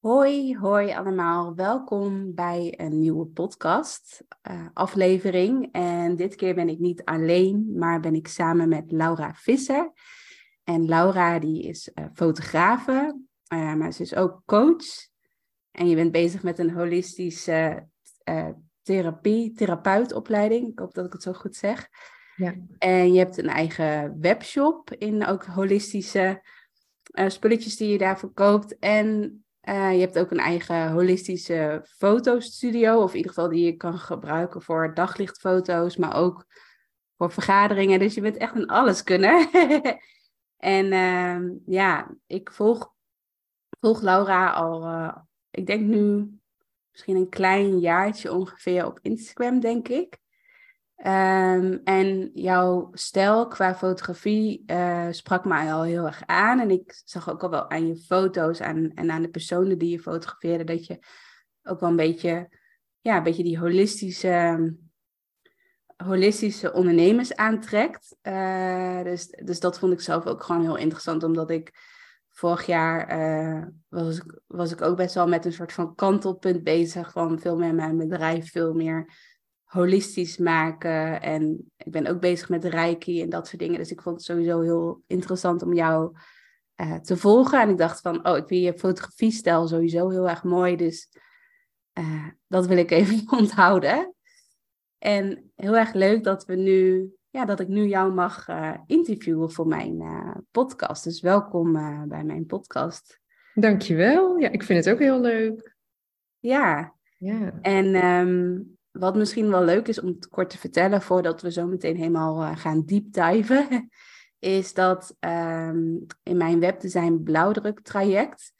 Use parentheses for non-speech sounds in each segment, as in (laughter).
Hoi, hoi allemaal. Welkom bij een nieuwe podcast uh, aflevering. En dit keer ben ik niet alleen, maar ben ik samen met Laura Visser. En Laura die is uh, fotografe, uh, maar ze is ook coach. En je bent bezig met een holistische therapie, therapeutopleiding. Ik hoop dat ik het zo goed zeg. Ja. En je hebt een eigen webshop in ook holistische spulletjes die je daar verkoopt. En uh, je hebt ook een eigen holistische fotostudio, of in ieder geval die je kan gebruiken voor daglichtfoto's, maar ook voor vergaderingen. Dus je bent echt een alleskunner. (laughs) en uh, ja, ik volg, volg Laura al, uh, ik denk nu misschien een klein jaartje ongeveer op Instagram, denk ik. Um, en jouw stijl qua fotografie uh, sprak mij al heel erg aan. En ik zag ook al wel aan je foto's aan, en aan de personen die je fotografeerde, dat je ook wel een beetje, ja, een beetje die holistische, holistische ondernemers aantrekt. Uh, dus, dus dat vond ik zelf ook gewoon heel interessant, omdat ik vorig jaar uh, was, ik, was ik ook best wel met een soort van kantelpunt bezig van veel meer mijn bedrijf, veel meer holistisch maken. En ik ben ook bezig met reiki en dat soort dingen. Dus ik vond het sowieso heel interessant om jou uh, te volgen. En ik dacht van, oh, ik vind je fotografiestijl sowieso heel erg mooi. Dus uh, dat wil ik even (laughs) onthouden. En heel erg leuk dat we nu, ja, dat ik nu jou mag uh, interviewen voor mijn podcast. Dus welkom bij mijn podcast. Dankjewel. Ja, ik vind het ook heel leuk. Ja. Ja. En um, wat misschien wel leuk is om het kort te vertellen voordat we zo meteen helemaal uh, gaan diven, (laughs) is dat um, in mijn webdesign blauwdruk traject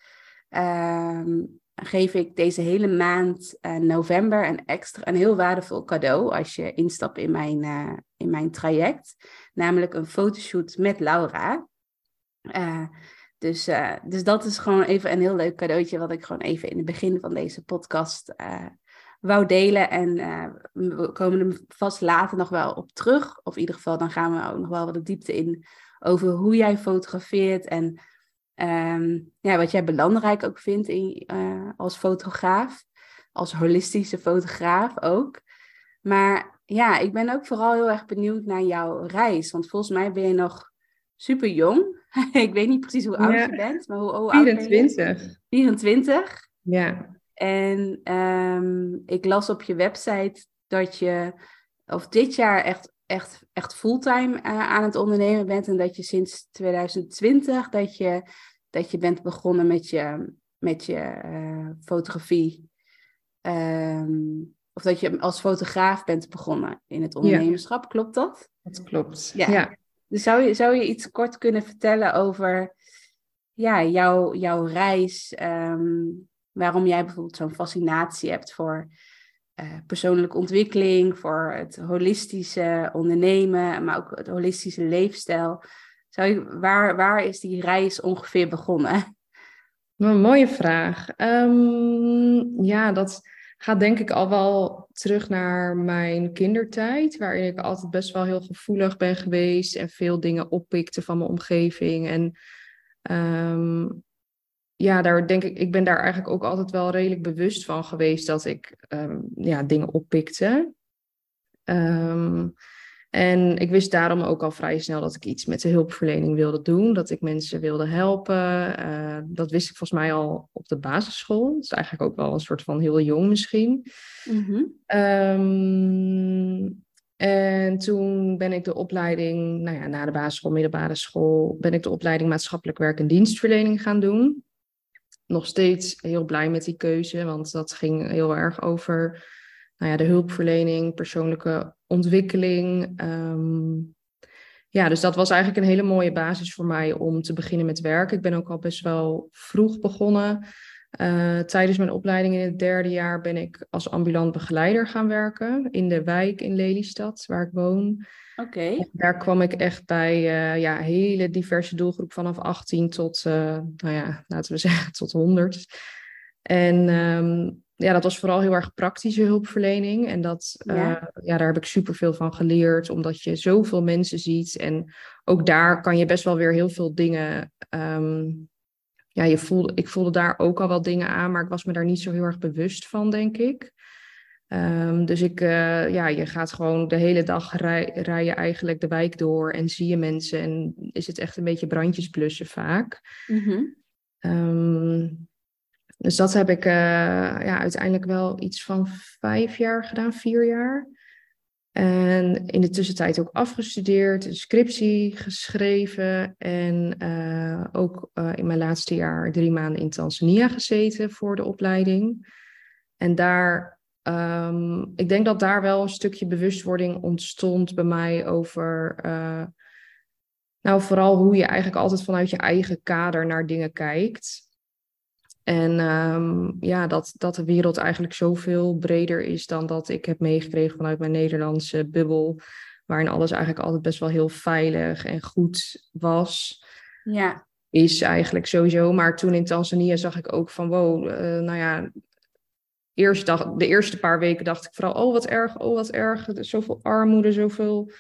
um, geef ik deze hele maand uh, november een extra, een heel waardevol cadeau als je instapt in mijn, uh, in mijn traject, namelijk een fotoshoot met Laura. dus, dus dat is gewoon even een heel leuk cadeautje wat ik gewoon even in het begin van deze podcast wou delen. En uh, we komen er vast later nog wel op terug. Of in ieder geval, dan gaan we ook nog wel wat de diepte in over hoe jij fotografeert. En um, ja, wat jij belangrijk ook vindt in, uh, als fotograaf. Als holistische fotograaf ook. Maar ja, ik ben ook vooral heel erg benieuwd naar jouw reis. Want volgens mij ben je nog super jong. (laughs) ik weet niet precies hoe oud je bent, maar hoe, hoe 24. oud ben je? 24. Ja. En ehm, ik las op je website dat je, of dit jaar echt, echt, echt fulltime uh, aan het ondernemen bent. En dat je sinds 2020 dat je, dat je bent begonnen met je, met je uh, fotografie. Um, of dat je als fotograaf bent begonnen in het ondernemerschap. Klopt dat? Dat klopt. Ja. ja. Dus zou je, zou je iets kort kunnen vertellen over ja, jouw, jouw reis? Um, waarom jij bijvoorbeeld zo'n fascinatie hebt voor uh, persoonlijke ontwikkeling, voor het holistische ondernemen, maar ook het holistische leefstijl. Zou je, waar, waar is die reis ongeveer begonnen? Een mooie vraag. Um, ja, dat gaat denk ik al wel terug naar mijn kindertijd, waarin ik altijd best wel heel gevoelig ben geweest en veel dingen oppikte van mijn omgeving. En um, ja, daar denk ik, ik ben daar eigenlijk ook altijd wel redelijk bewust van geweest dat ik um, ja, dingen oppikte. Um, en ik wist daarom ook al vrij snel dat ik iets met de hulpverlening wilde doen, dat ik mensen wilde helpen. Uh, dat wist ik volgens mij al op de basisschool. Dat is eigenlijk ook wel een soort van heel jong misschien. Mm -hmm. um, en toen ben ik de opleiding, nou ja, na de basisschool, middelbare school, ben ik de opleiding maatschappelijk werk en dienstverlening gaan doen nog steeds heel blij met die keuze, want dat ging heel erg over nou ja, de hulpverlening, persoonlijke ontwikkeling. Ehm, ja, dus dat was eigenlijk een hele mooie basis voor mij om te beginnen met werk. Ik ben ook al best wel vroeg begonnen. Uh, tijdens mijn opleiding in het derde jaar ben ik als ambulant begeleider gaan werken in de wijk in Lelystad, waar ik woon. Oké. Daar kwam ik echt bij uh, ja, hele diverse doelgroep vanaf 18 tot, uh, nou ja, laten we (laughs) zeggen, tot 100. En um, ja, dat was vooral heel erg praktische hulpverlening. En dat, ja. Uh, ja, daar heb ik superveel van geleerd, omdat je zoveel mensen ziet. En ook daar kan je best wel weer heel veel dingen um, ja, je voelde, ik voelde daar ook al wel dingen aan, maar ik was me daar niet zo heel erg bewust van, denk ik. Ehm, dus ik, uh, ja, je gaat gewoon de hele dag rij, rij je eigenlijk de wijk door en zie je mensen en is het echt een beetje brandjes blussen vaak. Mhm. Ehm, dus dat heb ik uh, ja, uiteindelijk wel iets van vijf jaar gedaan, vier jaar. En in de tussentijd ook afgestudeerd, een scriptie geschreven en uh, ook in mijn laatste jaar drie maanden in Tanzania gezeten voor de opleiding. En daar Ehm, ik denk dat daar wel een stukje bewustwording ontstond bij mij over. Uh, nou, vooral hoe je eigenlijk altijd vanuit je eigen kader naar dingen kijkt. En um, ja, dat, dat de wereld eigenlijk zoveel breder is dan dat ik heb meegekregen vanuit mijn Nederlandse bubbel. Waarin alles eigenlijk altijd best wel heel veilig en goed was. Ja. Is eigenlijk sowieso. Maar toen in Tanzania zag ik ook van wow, uh, nou ja, eerst dag, de eerste paar weken dacht ik vooral, oh wat erg, oh wat erg. Zoveel armoede, zoveel...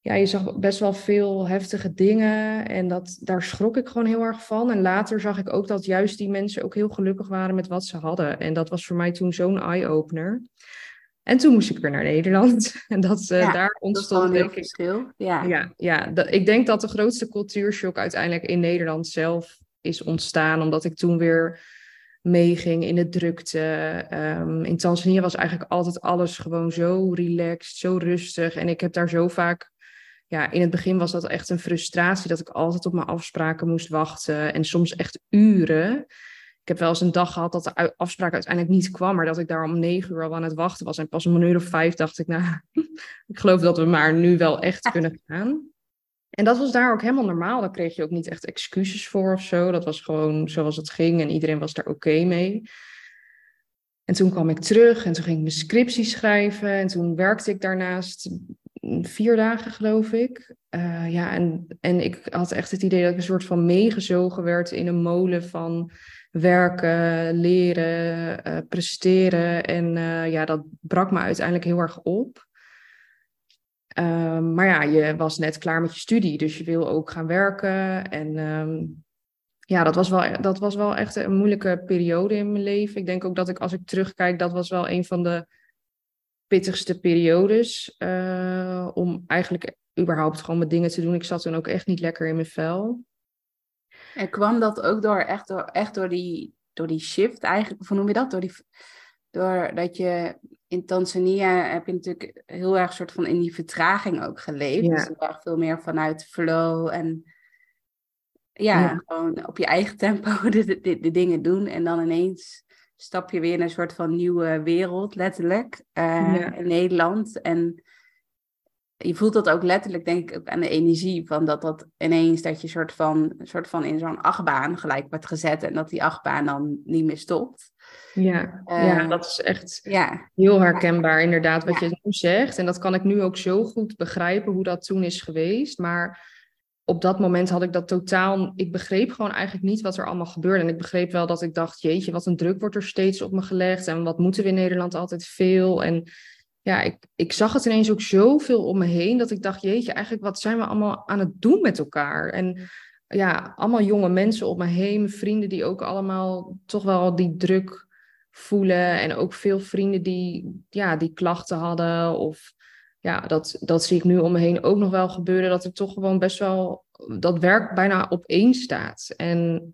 Ja, je zag best wel veel heftige dingen en dat, daar schrok ik gewoon heel erg van. En later zag ik ook dat juist die mensen ook heel gelukkig waren met wat ze hadden. En dat was voor mij toen zo'n eye-opener. En toen moest ik weer naar Nederland. (laughs) En dat, uh, daar ontstond dat heel verschil. Ja, ja, ja dat, ik denk dat de grootste cultuurshock uiteindelijk in Nederland zelf is ontstaan. Omdat ik toen weer meeging in de drukte. Um, in Tanzania was eigenlijk altijd alles gewoon zo relaxed, zo rustig. En ik heb daar zo vaak, ja, in het begin was dat echt een frustratie dat ik altijd op mijn afspraken moest wachten. En soms echt uren. Ik heb wel eens een dag gehad dat de afspraak uiteindelijk niet kwam, maar dat ik daar om negen uur al aan het wachten was. En pas om een uur of vijf dacht ik, nou, (laughs) ik geloof dat we maar nu wel echt kunnen gaan. En dat was daar ook helemaal normaal. Daar kreeg je ook niet echt excuses voor of zo. Dat was gewoon zoals het ging en iedereen was daar oké mee. En toen kwam ik terug en toen ging ik mijn scriptie schrijven. En toen werkte ik daarnaast vier dagen, geloof ik. Uh, ja, en, en ik had echt het idee dat ik een soort van meegezogen werd in een molen van werken, leren, uh, presteren. En uh, ja, dat brak me uiteindelijk heel erg op. Um, maar ja, je was net klaar met je studie, dus je wil ook gaan werken. En um, ja, dat was, wel, dat was wel echt een moeilijke periode in mijn leven. Ik denk ook dat ik, als ik terugkijk, dat was wel een van de pittigste periodes. Uh, om eigenlijk überhaupt gewoon met dingen te doen. Ik zat toen ook echt niet lekker in mijn vel. En kwam dat ook door echt door, echt door, die, door die shift eigenlijk? Of hoe noem je dat? Door die, doordat je in Tanzania heb je natuurlijk heel erg soort van in die vertraging ook geleefd. Ja. Dus heel erg veel meer vanuit flow en ja, gewoon op je eigen tempo (laughs) de, de, de, dingen doen. En dan ineens stap je weer in een soort van nieuwe wereld, letterlijk, uh, in Nederland. En je voelt dat ook letterlijk, denk ik, ook aan de energie van dat dat ineens dat je soort van, soort van in zo'n achtbaan gelijk wordt gezet en dat die achtbaan dan niet meer stopt. Ja, ja ehm, dat is echt ja. heel herkenbaar, inderdaad, wat je nu zegt. En dat kan ik nu ook zo goed begrijpen hoe dat toen is geweest. Maar op dat moment had ik dat totaal. Ik begreep gewoon eigenlijk niet wat er allemaal gebeurde. En ik begreep wel dat ik dacht: jeetje, wat een druk wordt er steeds op me gelegd. En wat moeten we in Nederland altijd veel. En ja, ik, ik zag het ineens ook zoveel om me heen. Dat ik dacht: jeetje, eigenlijk wat zijn we allemaal aan het doen met elkaar? En ja, allemaal jonge mensen om me heen, vrienden die ook allemaal toch wel die druk voelen. En ook veel vrienden die, ja, die klachten hadden. Of ja, dat, dat zie ik nu om me heen ook nog wel gebeuren. Dat er toch gewoon best wel dat werk bijna op één staat. En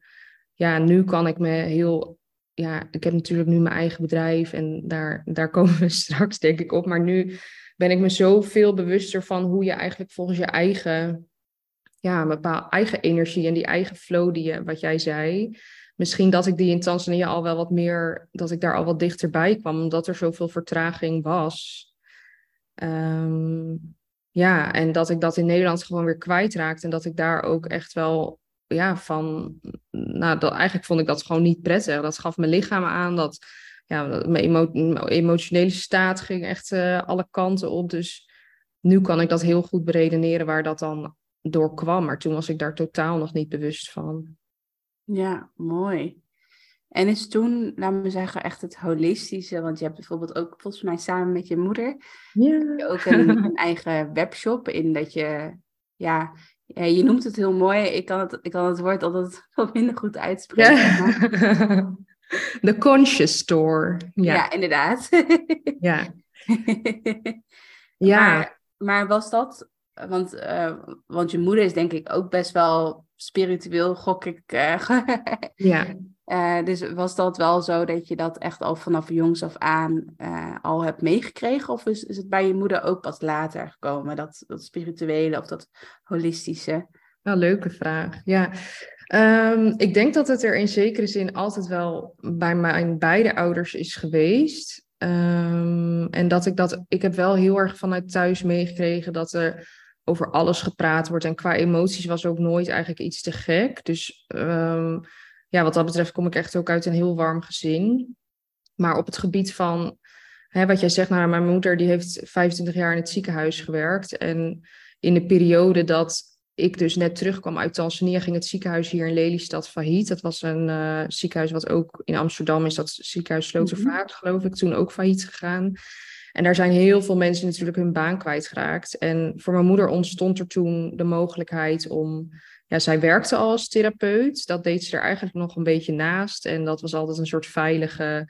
ja, nu kan ik me heel. Ja, ik heb natuurlijk nu mijn eigen bedrijf en daar, daar (laughs) komen we straks denk ik op. Maar nu ben ik me zoveel bewuster van hoe je eigenlijk volgens je eigen, ja, bepaalde eigen energie en die eigen flow die je, wat jij zei, misschien dat ik die in Tanzania al wel wat meer, dat ik daar al wat dichterbij kwam, omdat er zoveel vertraging was. Um, ja, en dat ik dat in Nederland gewoon weer kwijtraakte en dat ik daar ook echt wel, ja, van, nou, dat, eigenlijk vond ik dat gewoon niet prettig. Dat gaf mijn lichaam aan, dat, ja, mijn, emo emotionele staat ging echt uh, alle kanten op. Dus nu kan ik dat heel goed beredeneren waar dat dan door kwam. Maar toen was ik daar totaal nog niet bewust van. Ja, mooi. En is toen, laten we zeggen, echt het holistische, want je hebt bijvoorbeeld ook volgens mij samen met je moeder ja. ook een, een, eigen webshop in dat je, ja, je noemt het heel mooi. Ik kan het, ik kan het woord altijd (laughs) wat minder goed uitspreken. De (laughs) conscious store. Ja, Ja, inderdaad. ja. (laughs) ja. Maar, maar was dat, want, eh, want je moeder is denk ik ook best wel spiritueel, gok ik. eh, (laughs) ja. eh, dus was dat wel zo dat je dat echt al vanaf jongs af aan al hebt meegekregen? Of is, is het bij je moeder ook pas later gekomen, dat, dat spirituele of dat holistische? Wel leuke vraag. Ja, Ehm, ik denk dat het er in zekere zin altijd wel bij mijn beide ouders is geweest. Ehm, en dat ik dat, ik heb wel heel erg vanuit thuis meegekregen dat er over alles gepraat wordt. En qua emoties was ook nooit eigenlijk iets te gek. Dus ehm, ja, wat dat betreft kom ik echt ook uit een heel warm gezin. Maar op het gebied van, hè, wat jij zegt, nou, mijn moeder die heeft 25 jaar in het ziekenhuis gewerkt. En in de periode dat ik dus net terugkwam uit Tanzania, ging het ziekenhuis hier in Lelystad failliet. Dat was een uh, ziekenhuis wat ook in Amsterdam is, dat ziekenhuis Slotervaart, mm-hmm. geloof ik, toen ook failliet gegaan. En daar zijn heel veel mensen natuurlijk hun baan kwijtgeraakt. En voor mijn moeder ontstond er toen de mogelijkheid om. Ja, zij werkte al als therapeut. Dat deed ze er eigenlijk nog een beetje naast. En dat was altijd een soort veilige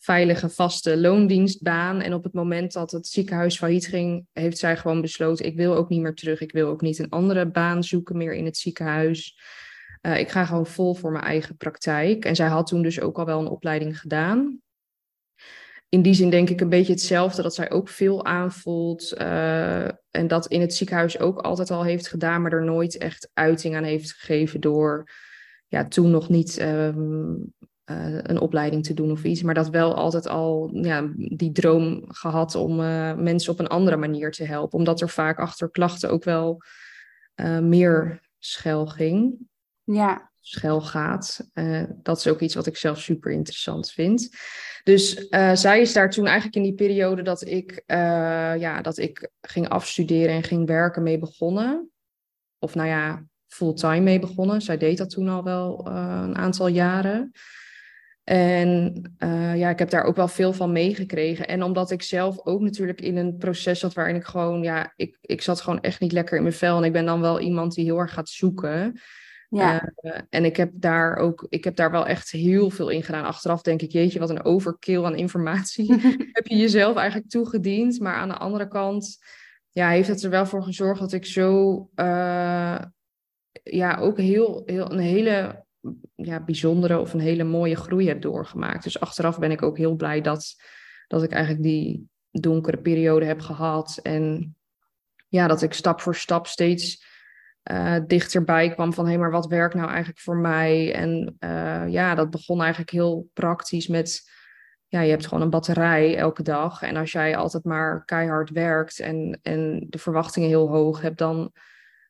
veilige, vaste loondienstbaan. En op het moment dat het ziekenhuis failliet ging, heeft zij gewoon besloten: ik wil ook niet meer terug. Ik wil ook niet een andere baan zoeken meer in het ziekenhuis. Uh, ik ga gewoon vol voor mijn eigen praktijk. En zij had toen dus ook al wel een opleiding gedaan. In die zin denk ik een beetje hetzelfde, dat zij ook veel aanvoelt. Uh, en dat in het ziekenhuis ook altijd al heeft gedaan, maar er nooit echt uiting aan heeft gegeven door ja, toen nog niet um, uh, een opleiding te doen of iets. Maar dat wel altijd al ja, die droom gehad om uh, mensen op een andere manier te helpen. Omdat er vaak achter klachten ook wel meer schel ging. Ja. Schel gaat. dat is ook iets wat ik zelf super interessant vind. Dus zij is daar toen eigenlijk in die periode dat ik, ja, dat ik ging afstuderen en ging werken mee begonnen. Of nou ja, fulltime mee begonnen. Zij deed dat toen al wel een aantal jaren. En ja, ik heb daar ook wel veel van meegekregen. En omdat ik zelf ook natuurlijk in een proces zat waarin ik gewoon, ja, ik, ik zat gewoon echt niet lekker in mijn vel. En ik ben dan wel iemand die heel erg gaat zoeken. Ja. Uh, en ik heb daar ook, ik heb daar wel echt heel veel in gedaan. Achteraf denk ik, jeetje, wat een overkill aan informatie (laughs) heb je jezelf eigenlijk toegediend. Maar aan de andere kant, ja, heeft het er wel voor gezorgd dat ik zo, uh, ja, ook heel, heel, een hele ja, bijzondere of een hele mooie groei heb doorgemaakt. Dus achteraf ben ik ook heel blij dat, dat ik eigenlijk die donkere periode heb gehad. En ja, dat ik stap voor stap steeds uh, dichterbij kwam van hé, hey, maar wat werkt nou eigenlijk voor mij? En uh, ja, dat begon eigenlijk heel praktisch met. Ja, je hebt gewoon een batterij elke dag. En als jij altijd maar keihard werkt en, en de verwachtingen heel hoog hebt, dan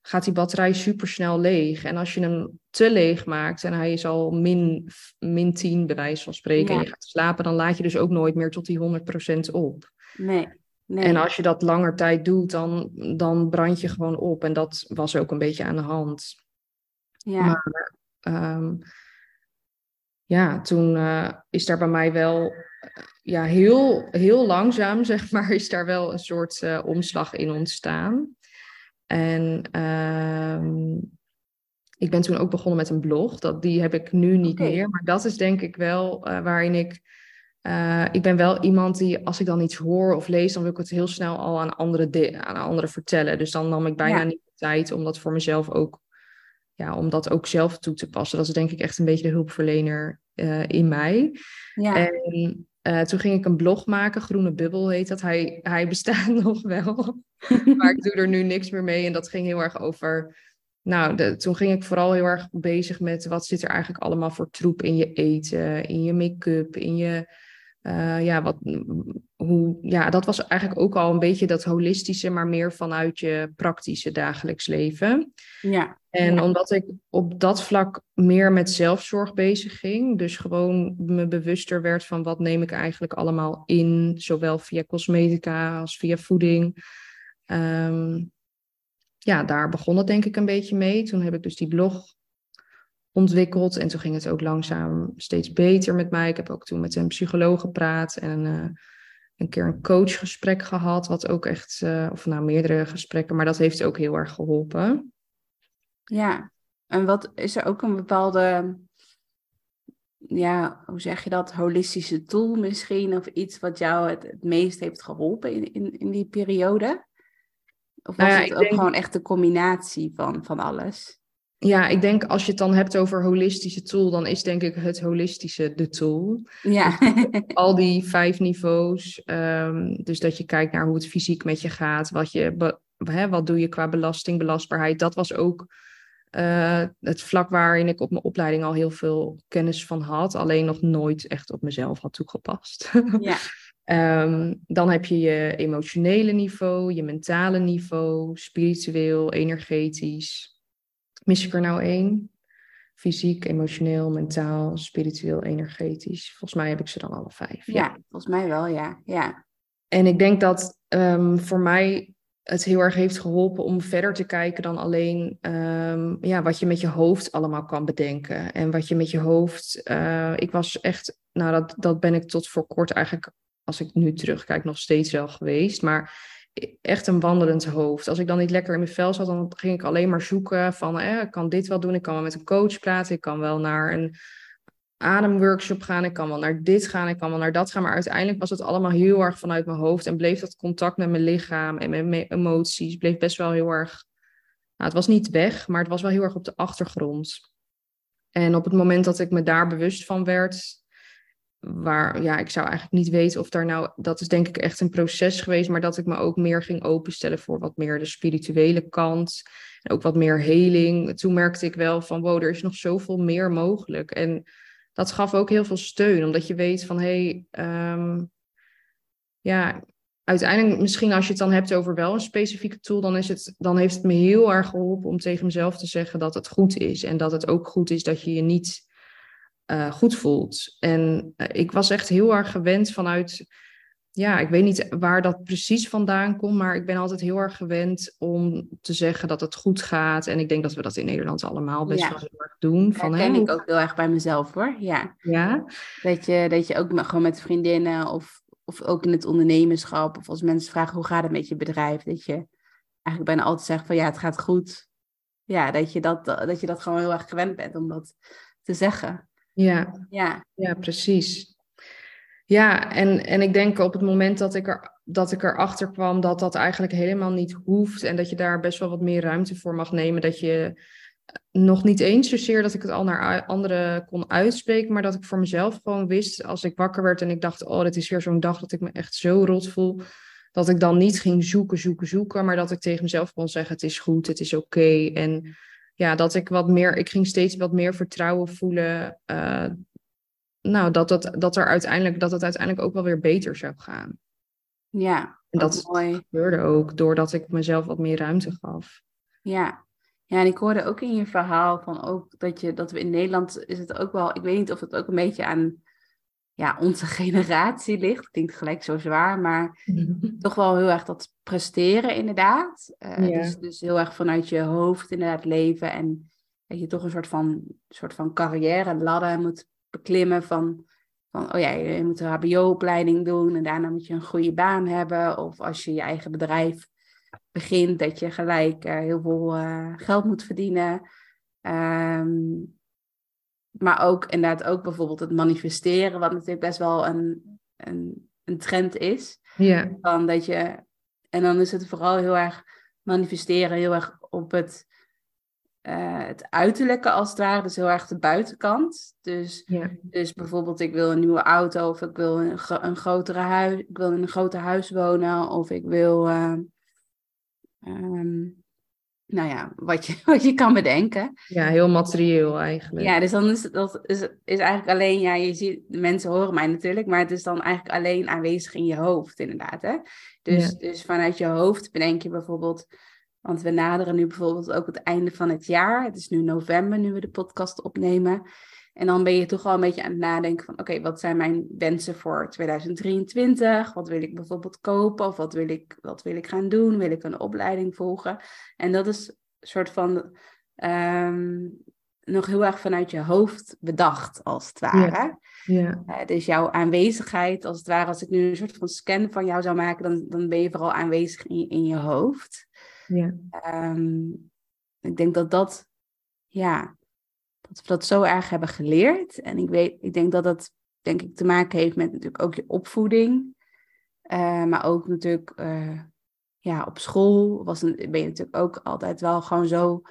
gaat die batterij super snel leeg. En als je hem te leeg maakt en hij is al min, min 10 bij wijze van spreken ja. en je gaat slapen, dan laat je dus ook nooit meer tot die 100% op. Nee. Nee. En als je dat langer tijd doet, dan, dan brand je gewoon op. En dat was ook een beetje aan de hand. Ja. Maar um, ja, toen uh, is daar bij mij wel ja, heel, heel langzaam, (laughs) zeg maar, is daar wel een soort uh, omslag in ontstaan. En uh, ik ben toen ook begonnen met een blog. Dat, die heb ik nu niet meer. Maar dat is denk ik wel waarin ik... Uh, ik ben wel iemand die, als ik dan iets hoor of lees... dan wil ik het heel snel al aan anderen, de, aan anderen vertellen. Dus dan nam ik bijna Ja. niet de tijd om dat voor mezelf ook... Ja, om dat ook zelf toe te passen. Dat is denk ik echt een beetje de hulpverlener uh, in mij. Ja. En uh, toen ging ik een blog maken, Groene Bubbel heet dat. Hij, hij bestaat (laughs) nog wel, maar ik doe er nu niks meer mee. En dat ging heel erg over. Nou, de, toen ging ik vooral heel erg bezig met wat zit er eigenlijk allemaal voor troep in je eten, in je make-up, in je. Uh, ja, wat, hoe, ja, dat was eigenlijk ook al een beetje dat holistische, maar meer vanuit je praktische dagelijks leven. ja. En Ja. omdat ik op dat vlak meer met zelfzorg bezig ging, dus gewoon me bewuster werd van wat neem ik eigenlijk allemaal in, zowel via cosmetica als via voeding. Ehm, ja, daar begon het denk ik een beetje mee. Toen heb ik dus die blog ontwikkeld en toen ging het ook langzaam steeds beter met mij. Ik heb ook toen met een psycholoog gepraat en eh, een keer een coachgesprek gehad, wat ook echt, eh, of nou meerdere gesprekken, maar dat heeft ook heel erg geholpen. Ja, en wat is er ook een bepaalde, ja, hoe zeg je dat, holistische tool misschien, of iets wat jou het, het meest heeft geholpen in, in, in die periode? Of was Nou ja, het ook denk- gewoon echt de combinatie van, van alles? Ja, ik denk als je het dan hebt over holistische tool, dan is denk ik het holistische de tool. Ja, Al die vijf niveaus. ehm, dus dat je kijkt naar hoe het fysiek met je gaat. Wat, je, wat doe je qua belasting, belastbaarheid. Dat was ook eh, het vlak waarin ik op mijn opleiding al heel veel kennis van had. Alleen nog nooit echt op mezelf had toegepast. ja, (laughs) Ehm, dan heb je je emotionele niveau, je mentale niveau, spiritueel, energetisch. Mis ik er nou één? Fysiek, emotioneel, mentaal, spiritueel, energetisch. Volgens mij heb ik ze dan alle vijf. ja, volgens mij wel, ja. ja. En ik denk dat ehm, voor mij het heel erg heeft geholpen om verder te kijken dan alleen ehm, ja, wat je met je hoofd allemaal kan bedenken. En wat je met je hoofd. eh, ik was echt, nou, dat, dat ben ik tot voor kort eigenlijk, als ik nu terugkijk, nog steeds wel geweest. Maar echt een wandelend hoofd. Als ik dan niet lekker in mijn vel zat, dan ging ik alleen maar zoeken van, ik kan dit wel doen, ik kan wel met een coach praten, ik kan wel naar een ademworkshop gaan, ik kan wel naar dit gaan, ik kan wel naar dat gaan. Maar uiteindelijk was het allemaal heel erg vanuit mijn hoofd en bleef dat contact met mijn lichaam en mijn emoties, bleef best wel heel erg, nou, het was niet weg, maar het was wel heel erg op de achtergrond. En op het moment dat ik me daar bewust van werd, waar, ja, ik zou eigenlijk niet weten of daar nou, dat is denk ik echt een proces geweest, maar dat ik me ook meer ging openstellen voor wat meer de spirituele kant. En ook wat meer heling. Toen merkte ik wel van, wow, er is nog zoveel meer mogelijk. En dat gaf ook heel veel steun, omdat je weet van, hé, hey, ehm, ja, uiteindelijk, misschien als je het dan hebt over wel een specifieke tool, dan, is het, dan heeft het me heel erg geholpen om tegen mezelf te zeggen dat het goed is. En dat het ook goed is dat je je niet eh, goed voelt. En eh, ik was echt heel erg gewend vanuit, ja, ik weet niet waar dat precies vandaan komt, maar ik ben altijd heel erg gewend om te zeggen dat het goed gaat. En ik denk dat we dat in Nederland allemaal best Ja. wel heel erg doen. Van, Herken hè, ik ook heel erg bij mezelf hoor, ja. Ja, Dat je, dat je ook gewoon met vriendinnen of, of ook in het ondernemerschap, of als mensen vragen hoe gaat het met je bedrijf, dat je eigenlijk bijna altijd zegt van ja, het gaat goed. Ja, dat je dat, dat je dat gewoon heel erg gewend bent om dat te zeggen. Ja, Ja, ja, precies. Ja, en, en ik denk op het moment dat ik, er, dat ik erachter kwam dat dat eigenlijk helemaal niet hoeft en dat je daar best wel wat meer ruimte voor mag nemen, dat je nog niet eens zozeer dat ik het al naar anderen kon uitspreken, maar dat ik voor mezelf gewoon wist als ik wakker werd en ik dacht, oh, dit is weer zo'n dag dat ik me echt zo rot voel, dat ik dan niet ging zoeken, zoeken, zoeken, maar dat ik tegen mezelf kon zeggen, het is goed, het is oké. En ja, dat ik wat meer, ik ging steeds wat meer vertrouwen voelen, eh, nou, dat, dat, dat, er uiteindelijk, dat het uiteindelijk ook wel weer beter zou gaan. ja. En dat mooi. gebeurde ook doordat ik mezelf wat meer ruimte gaf. Ja. Ja, en ik hoorde ook in je verhaal van ook dat je dat we in Nederland is het ook wel, ik weet niet of het ook een beetje aan ja, onze (laughs) generatie ligt. Klinkt gelijk zo zwaar, maar (laughs) toch wel heel erg dat presteren inderdaad. Eh, Ja. dus, dus heel erg vanuit je hoofd inderdaad leven en dat je toch een soort van, soort van carrière ladder moet beklimmen van, van oh ja, je moet een hbo-opleiding doen en daarna moet je een goede baan hebben. Of als je je eigen bedrijf begint, dat je gelijk eh, heel veel eh, geld moet verdienen. Ehm, maar ook inderdaad ook bijvoorbeeld het manifesteren, wat natuurlijk best wel een, een, een trend is. Ja, Van dat je, en dan is het vooral heel erg manifesteren, heel erg op het, eh, het uiterlijke als het ware, dus heel erg de buitenkant. Dus, ja, dus bijvoorbeeld ik wil een nieuwe auto of ik wil een, een grotere huis, ik wil in een groter huis wonen of ik wil, eh, ehm, nou ja, wat je, (laughs) wat je kan bedenken. ja, heel materieel eigenlijk. Ja, dus dan is dat is, is eigenlijk alleen, ja, je ziet, de mensen horen mij natuurlijk, maar het is dan eigenlijk alleen aanwezig in je hoofd, inderdaad. Hè? Dus, Ja. dus vanuit je hoofd bedenk je bijvoorbeeld, want we naderen nu bijvoorbeeld ook het einde van het jaar. Het is nu november, nu we de podcast opnemen. En dan ben je toch wel een beetje aan het nadenken van, oké, wat zijn mijn wensen voor 2023? Wat wil ik bijvoorbeeld kopen of wat wil ik, wat wil ik gaan doen? Wil ik een opleiding volgen? En dat is een soort van ehm, nog heel erg vanuit je hoofd bedacht, als het ware. Ja, Eh, dus jouw aanwezigheid, als het ware, als ik nu een soort van scan van jou zou maken, dan, dan ben je vooral aanwezig in, in je hoofd. ja, Ehm, ik denk dat dat ja, dat we dat zo erg hebben geleerd. En ik, weet, ik denk dat dat denk ik te maken heeft met natuurlijk ook je opvoeding. Uh, maar ook natuurlijk uh, ja, op school was een, ben je natuurlijk ook altijd wel gewoon zo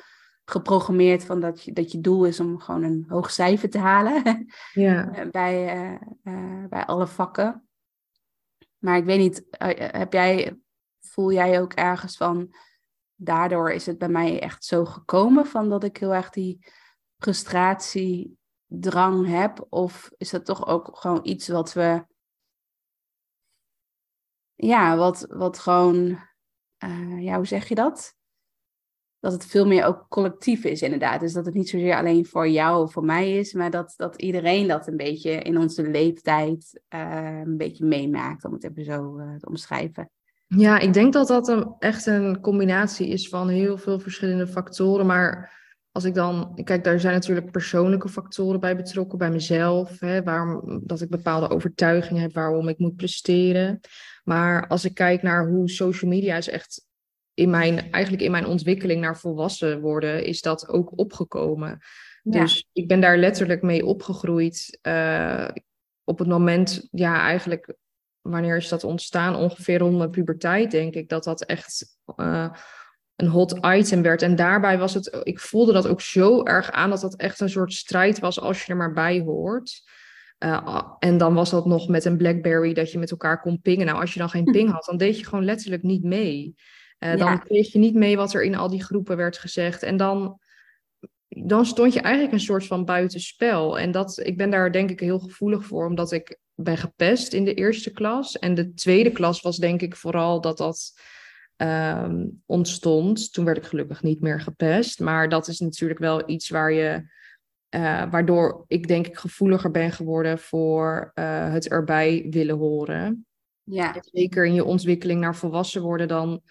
geprogrammeerd van dat je, dat je doel is om gewoon een hoog cijfer te halen ja. (laughs) bij, uh, bij alle vakken. Maar ik weet niet, heb jij, voel jij ook ergens van, daardoor is het bij mij echt zo gekomen van dat ik heel erg die frustratiedrang heb? Of is dat toch ook gewoon iets wat we, ja, wat, wat gewoon, uh, ja, hoe zeg je dat? Dat het veel meer ook collectief is, inderdaad. Dus dat het niet zozeer alleen voor jou of voor mij is, maar dat, dat iedereen dat een beetje in onze leeftijd uh, een beetje meemaakt, om het even zo uh, te omschrijven. Ja, ik denk dat dat een, echt een combinatie is van heel veel verschillende factoren. Maar als ik dan, kijk, daar zijn natuurlijk persoonlijke factoren bij betrokken, bij mezelf. Hè, waarom, dat ik bepaalde overtuigingen heb waarom ik moet presteren. Maar als ik kijk naar hoe social media is echt in mijn, eigenlijk in mijn ontwikkeling naar volwassen worden, is dat ook opgekomen. Dus ik ben daar letterlijk mee opgegroeid. Uh, op het moment, ja, eigenlijk wanneer is dat ontstaan? Ongeveer rond mijn puberteit, denk ik, dat dat echt uh, een hot item werd. En daarbij was het, ik voelde dat ook zo erg aan dat dat echt een soort strijd was als je er maar bij hoort. Uh, en dan was dat nog met een Blackberry dat je met elkaar kon pingen. Nou, als je dan geen ping had, dan deed je gewoon letterlijk niet mee. Uh, dan kreeg je niet mee wat er in al die groepen werd gezegd. En dan, dan stond je eigenlijk een soort van buitenspel. En dat, ik ben daar denk ik heel gevoelig voor, omdat ik ben gepest in de eerste klas. En de tweede klas was denk ik vooral dat dat um, ontstond. Toen werd ik gelukkig niet meer gepest. Maar dat is natuurlijk wel iets waar je, uh, waardoor ik denk ik gevoeliger ben geworden voor uh, het erbij willen horen. Ja. zeker in je ontwikkeling naar volwassen worden, dan,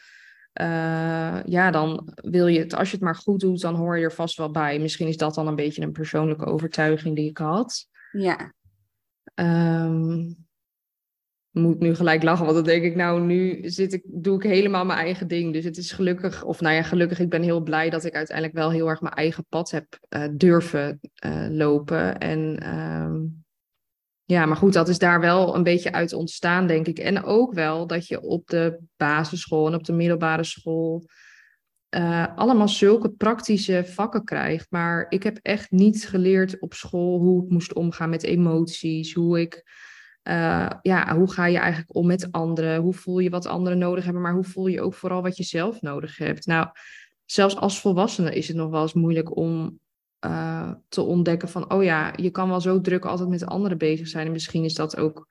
uh, ja, dan wil je het, als je het maar goed doet, dan hoor je er vast wel bij. Misschien is dat dan een beetje een persoonlijke overtuiging die ik had. Ja. Um, moet nu gelijk lachen, want dan denk ik, nou, nu zit ik, doe ik helemaal mijn eigen ding. Dus het is gelukkig, of nou ja, gelukkig, ik ben heel blij dat ik uiteindelijk wel heel erg mijn eigen pad heb uh, durven uh, lopen. En um, ja, maar goed, dat is daar wel een beetje uit ontstaan, denk ik. En ook wel dat je op de basisschool en op de middelbare school uh, allemaal zulke praktische vakken krijgt. Maar ik heb echt niet geleerd op school hoe ik moest omgaan met emoties, hoe ik uh, ja, hoe ga je eigenlijk om met anderen? Hoe voel je wat anderen nodig hebben, maar hoe voel je ook vooral wat je zelf nodig hebt? Nou, zelfs als volwassene is het nog wel eens moeilijk om uh, te ontdekken van, oh ja, je kan wel zo druk altijd met anderen bezig zijn. En misschien is dat ook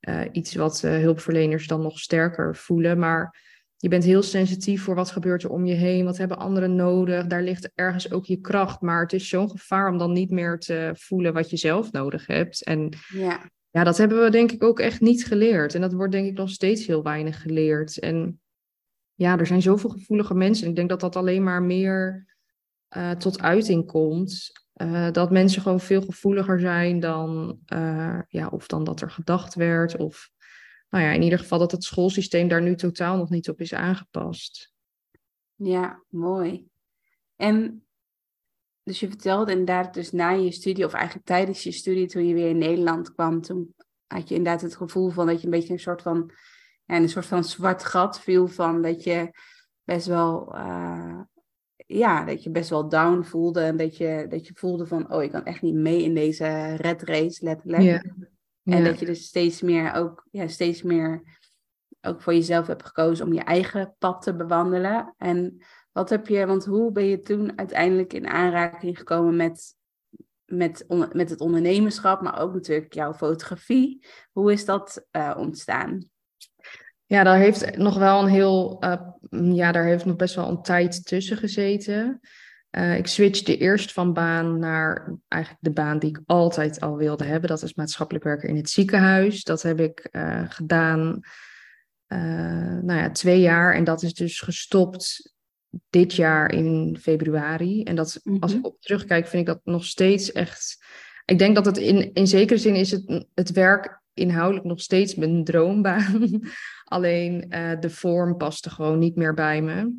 uh, iets wat hulpverleners dan nog sterker voelen. Maar je bent heel sensitief voor wat gebeurt er om je heen, wat hebben anderen nodig. Daar ligt ergens ook je kracht. Maar het is zo'n gevaar om dan niet meer te voelen wat je zelf nodig hebt. En ja ja, dat hebben we denk ik ook echt niet geleerd. En dat wordt denk ik nog steeds heel weinig geleerd. En ja, er zijn zoveel gevoelige mensen. Ik denk dat dat alleen maar meer uh, tot uiting komt. Uh, dat mensen gewoon veel gevoeliger zijn dan, uh, ja, of dan dat er gedacht werd. Of nou ja, in ieder geval dat het schoolsysteem daar nu totaal nog niet op is aangepast. Ja, mooi. En dus je vertelde inderdaad, dus na je studie, of eigenlijk tijdens je studie, toen je weer in Nederland kwam, toen had je inderdaad het gevoel van dat je een beetje een soort van, ja, een soort van zwart gat viel van dat je best wel, uh, ja, dat je best wel down voelde en dat je, dat je voelde van, oh, ik kan echt niet mee in deze red race, letterlijk. En dat je dus steeds meer ook, ja, steeds meer ook voor jezelf hebt gekozen om je eigen pad te bewandelen. En wat heb je, want hoe ben je toen uiteindelijk in aanraking gekomen met, met, met het ondernemerschap, maar ook natuurlijk jouw fotografie? Hoe is dat uh, ontstaan? Ja, daar heeft nog wel een heel, uh, ja, daar heeft nog best wel een tijd tussen gezeten. Uh, ik switchte eerst van baan naar eigenlijk de baan die ik altijd al wilde hebben. Dat is maatschappelijk werker in het ziekenhuis. Dat heb ik gedaan, nou ja, twee jaar. En dat is dus gestopt dit jaar in februari. En dat, als ik mhm. op terugkijk, vind ik dat nog steeds echt. Ik denk dat het in, in zekere zin is het, het werk inhoudelijk nog steeds mijn droombaan. (laughs) Alleen uh, de vorm paste gewoon niet meer bij me.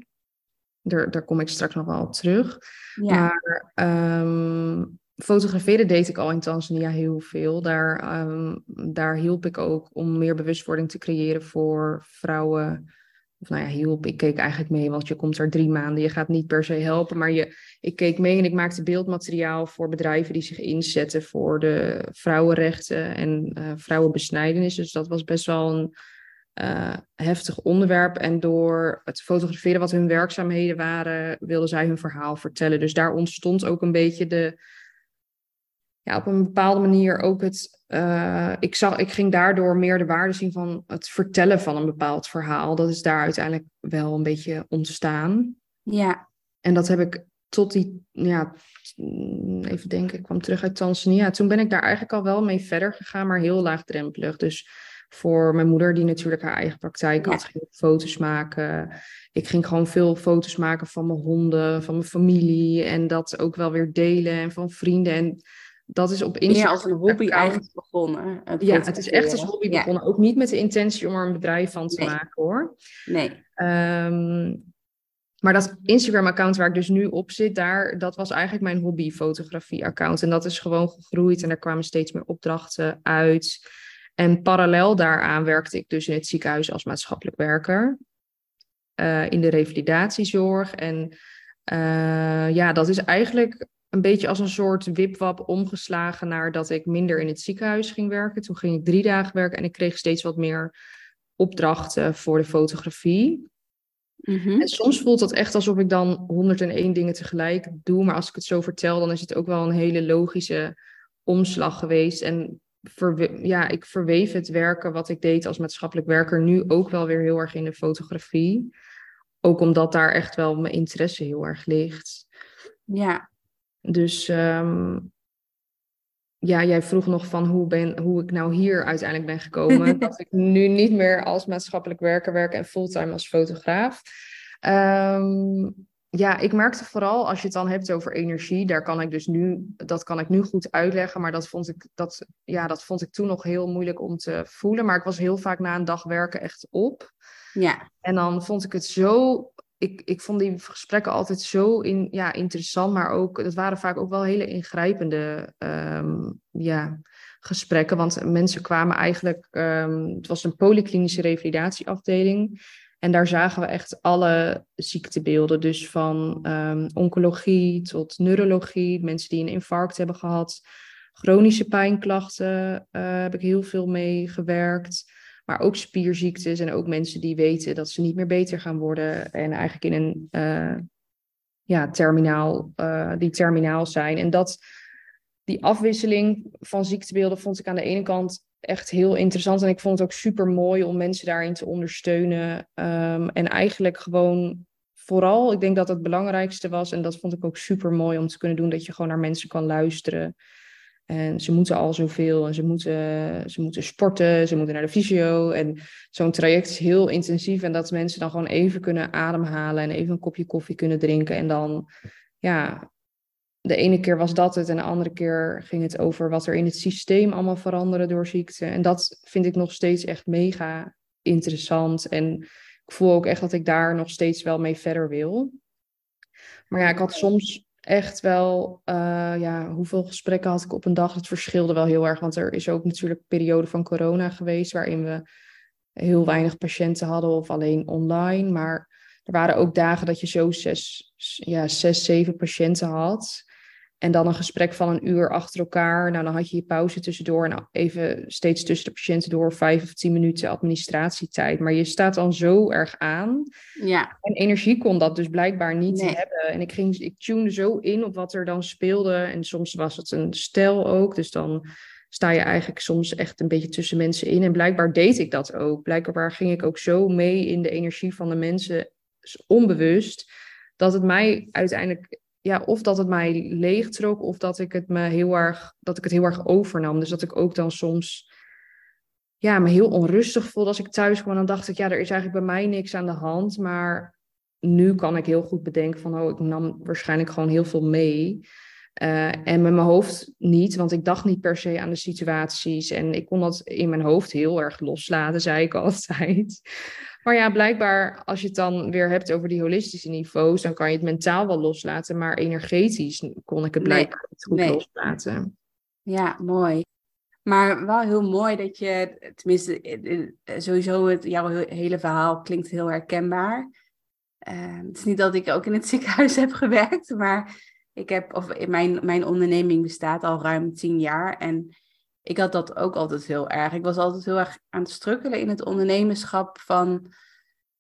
daar, daar kom ik straks nog wel op terug. Ja. Maar ehm, fotograferen deed ik al in Tanzania heel veel. Daar, ehm, daar hielp ik ook om meer bewustwording te creëren voor vrouwen. Of nou ja, hielp. Ik keek eigenlijk mee, want je komt er drie maanden. Je gaat niet per se helpen, maar je, ik keek mee en ik maakte beeldmateriaal voor bedrijven die zich inzetten voor de vrouwenrechten en uh, vrouwenbesnijdenis. Dus dat was best wel een uh, heftig onderwerp. En door het fotograferen wat hun werkzaamheden waren, wilden zij hun verhaal vertellen. Dus daar ontstond ook een beetje de. Ja, op een bepaalde manier ook het. Uh, ik, zag, ik ging daardoor meer de waarde zien van het vertellen van een bepaald verhaal. Dat is daar uiteindelijk wel een beetje ontstaan. Ja. En dat heb ik tot die, ja, even denken, ik kwam terug uit Tanzania. Toen ben ik daar eigenlijk al wel mee verder gegaan, maar heel laagdrempelig. Dus voor mijn moeder, die natuurlijk haar eigen praktijk had, ging ik foto's maken. Ik ging gewoon veel foto's maken van mijn honden, van mijn familie. En dat ook wel weer delen en van vrienden. En dat is op Instagram. Meer als een hobby eigenlijk begonnen. Het ja, het is echt als hobby begonnen. Ook niet met de intentie om er een bedrijf van te maken hoor. Nee. Um, maar dat Instagram-account waar ik dus nu op zit, daar, dat was eigenlijk mijn hobby-fotografie-account. En dat is gewoon gegroeid en er kwamen steeds meer opdrachten uit. En parallel daaraan werkte ik dus in het ziekenhuis als maatschappelijk werker. Uh, in de revalidatiezorg. En uh, ja, dat is eigenlijk een beetje als een soort wipwap omgeslagen naar dat ik minder in het ziekenhuis ging werken. Toen ging ik drie dagen werken en ik kreeg steeds wat meer opdrachten voor de fotografie. Mm-hmm. En soms voelt dat echt alsof ik dan 101 dingen tegelijk doe. Maar als ik het zo vertel, dan is het ook wel een hele logische omslag geweest. En ja, ik verweef het werken wat ik deed als maatschappelijk werker nu ook wel weer heel erg in de fotografie. Ook omdat daar echt wel mijn interesse heel erg ligt. Ja. Dus um, ja, jij vroeg nog van hoe, ben, hoe ik nou hier uiteindelijk ben gekomen. (laughs) dat ik nu niet meer als maatschappelijk werker werk en fulltime als fotograaf. Um, ja, ik merkte vooral als je het dan hebt over energie, daar kan ik dus nu, dat kan ik nu goed uitleggen, maar dat vond ik, dat, ja, dat vond ik toen nog heel moeilijk om te voelen. Maar ik was heel vaak na een dag werken echt op. Ja. En dan vond ik het zo, ik, ik vond die gesprekken altijd zo in, ja, interessant, maar ook, het waren vaak ook wel hele ingrijpende um, ja, gesprekken. Want mensen kwamen eigenlijk, um, het was een polyklinische revalidatieafdeling. En daar zagen we echt alle ziektebeelden. Dus van um, oncologie tot neurologie, mensen die een infarct hebben gehad. Chronische pijnklachten uh, heb ik heel veel mee gewerkt. Maar ook spierziektes en ook mensen die weten dat ze niet meer beter gaan worden. En eigenlijk in een uh, ja, terminaal, uh, die terminaal zijn. En dat, die afwisseling van ziektebeelden vond ik aan de ene kant echt heel interessant. En ik vond het ook super mooi om mensen daarin te ondersteunen. Um, en eigenlijk gewoon vooral, ik denk dat het belangrijkste was. En dat vond ik ook super mooi om te kunnen doen. Dat je gewoon naar mensen kan luisteren. En ze moeten al zoveel. En ze moeten, ze moeten sporten. Ze moeten naar de fysio. En zo'n traject is heel intensief. En dat mensen dan gewoon even kunnen ademhalen. En even een kopje koffie kunnen drinken. En dan ja, de ene keer was dat het en de andere keer ging het over wat er in het systeem allemaal veranderen door ziekte. En dat vind ik nog steeds echt mega interessant. En ik voel ook echt dat ik daar nog steeds wel mee verder wil. Maar ja, ik had soms echt wel, uh, ja, hoeveel gesprekken had ik op een dag? Het verschilde wel heel erg, want er is ook natuurlijk een periode van corona geweest waarin we heel weinig patiënten hadden of alleen online. Maar er waren ook dagen dat je zo zes, ja, zes zeven patiënten had. En dan een gesprek van een uur achter elkaar. Nou, dan had je je pauze tussendoor en even steeds tussen de patiënten door vijf of tien minuten administratietijd. Maar je staat dan zo erg aan. Ja. En energie kon dat dus blijkbaar niet hebben. En ik, ging, ik tunede zo in op wat er dan speelde. En soms was het een stijl ook. Dus dan sta je eigenlijk soms echt een beetje tussen mensen in. En blijkbaar deed ik dat ook. Blijkbaar ging ik ook zo mee in de energie van de mensen, onbewust, dat het mij uiteindelijk ja, of dat het mij leegtrok, of dat ik het me heel erg, dat ik het heel erg overnam. Dus dat ik ook dan soms ja, me heel onrustig voelde als ik thuis kwam. Dan dacht ik, ja, er is eigenlijk bij mij niks aan de hand. Maar nu kan ik heel goed bedenken van, oh, ik nam waarschijnlijk gewoon heel veel mee. Uh, en met mijn hoofd niet, want ik dacht niet per se aan de situaties. En ik kon dat in mijn hoofd heel erg loslaten, zei ik (laughs) altijd. Maar ja, blijkbaar als je het dan weer hebt over die holistische niveaus, dan kan je het mentaal wel loslaten, maar energetisch kon ik het blijkbaar niet goed nee. loslaten. Ja, mooi. Maar wel heel mooi dat je, tenminste, sowieso het, jouw hele verhaal klinkt heel herkenbaar. Uh, het is niet dat ik ook in het ziekenhuis (laughs) heb gewerkt, maar ik heb, of mijn, mijn onderneming bestaat al ruim tien jaar. En ik had dat ook altijd heel erg. Ik was altijd heel erg aan het strukkelen in het ondernemerschap van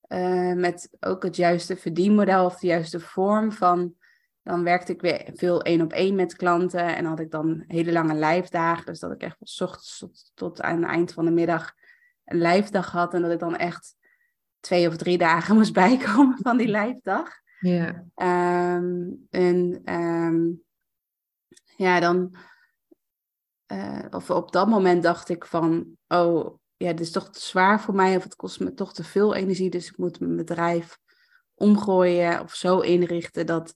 uh, met ook het juiste verdienmodel of de juiste vorm van dan werkte ik weer veel één op één met klanten en had ik dan hele lange lijfdagen. Dus dat ik echt van ochtends tot, tot aan het eind van de middag een lijfdag had. En dat ik dan echt twee of drie dagen (laughs) moest bijkomen van die lijfdag. Ja. Ehm, en ehm, ja, dan. Uh, of op dat moment dacht ik van, oh ja, dit is toch te zwaar voor mij of het kost me toch te veel energie, dus ik moet mijn bedrijf omgooien of zo inrichten dat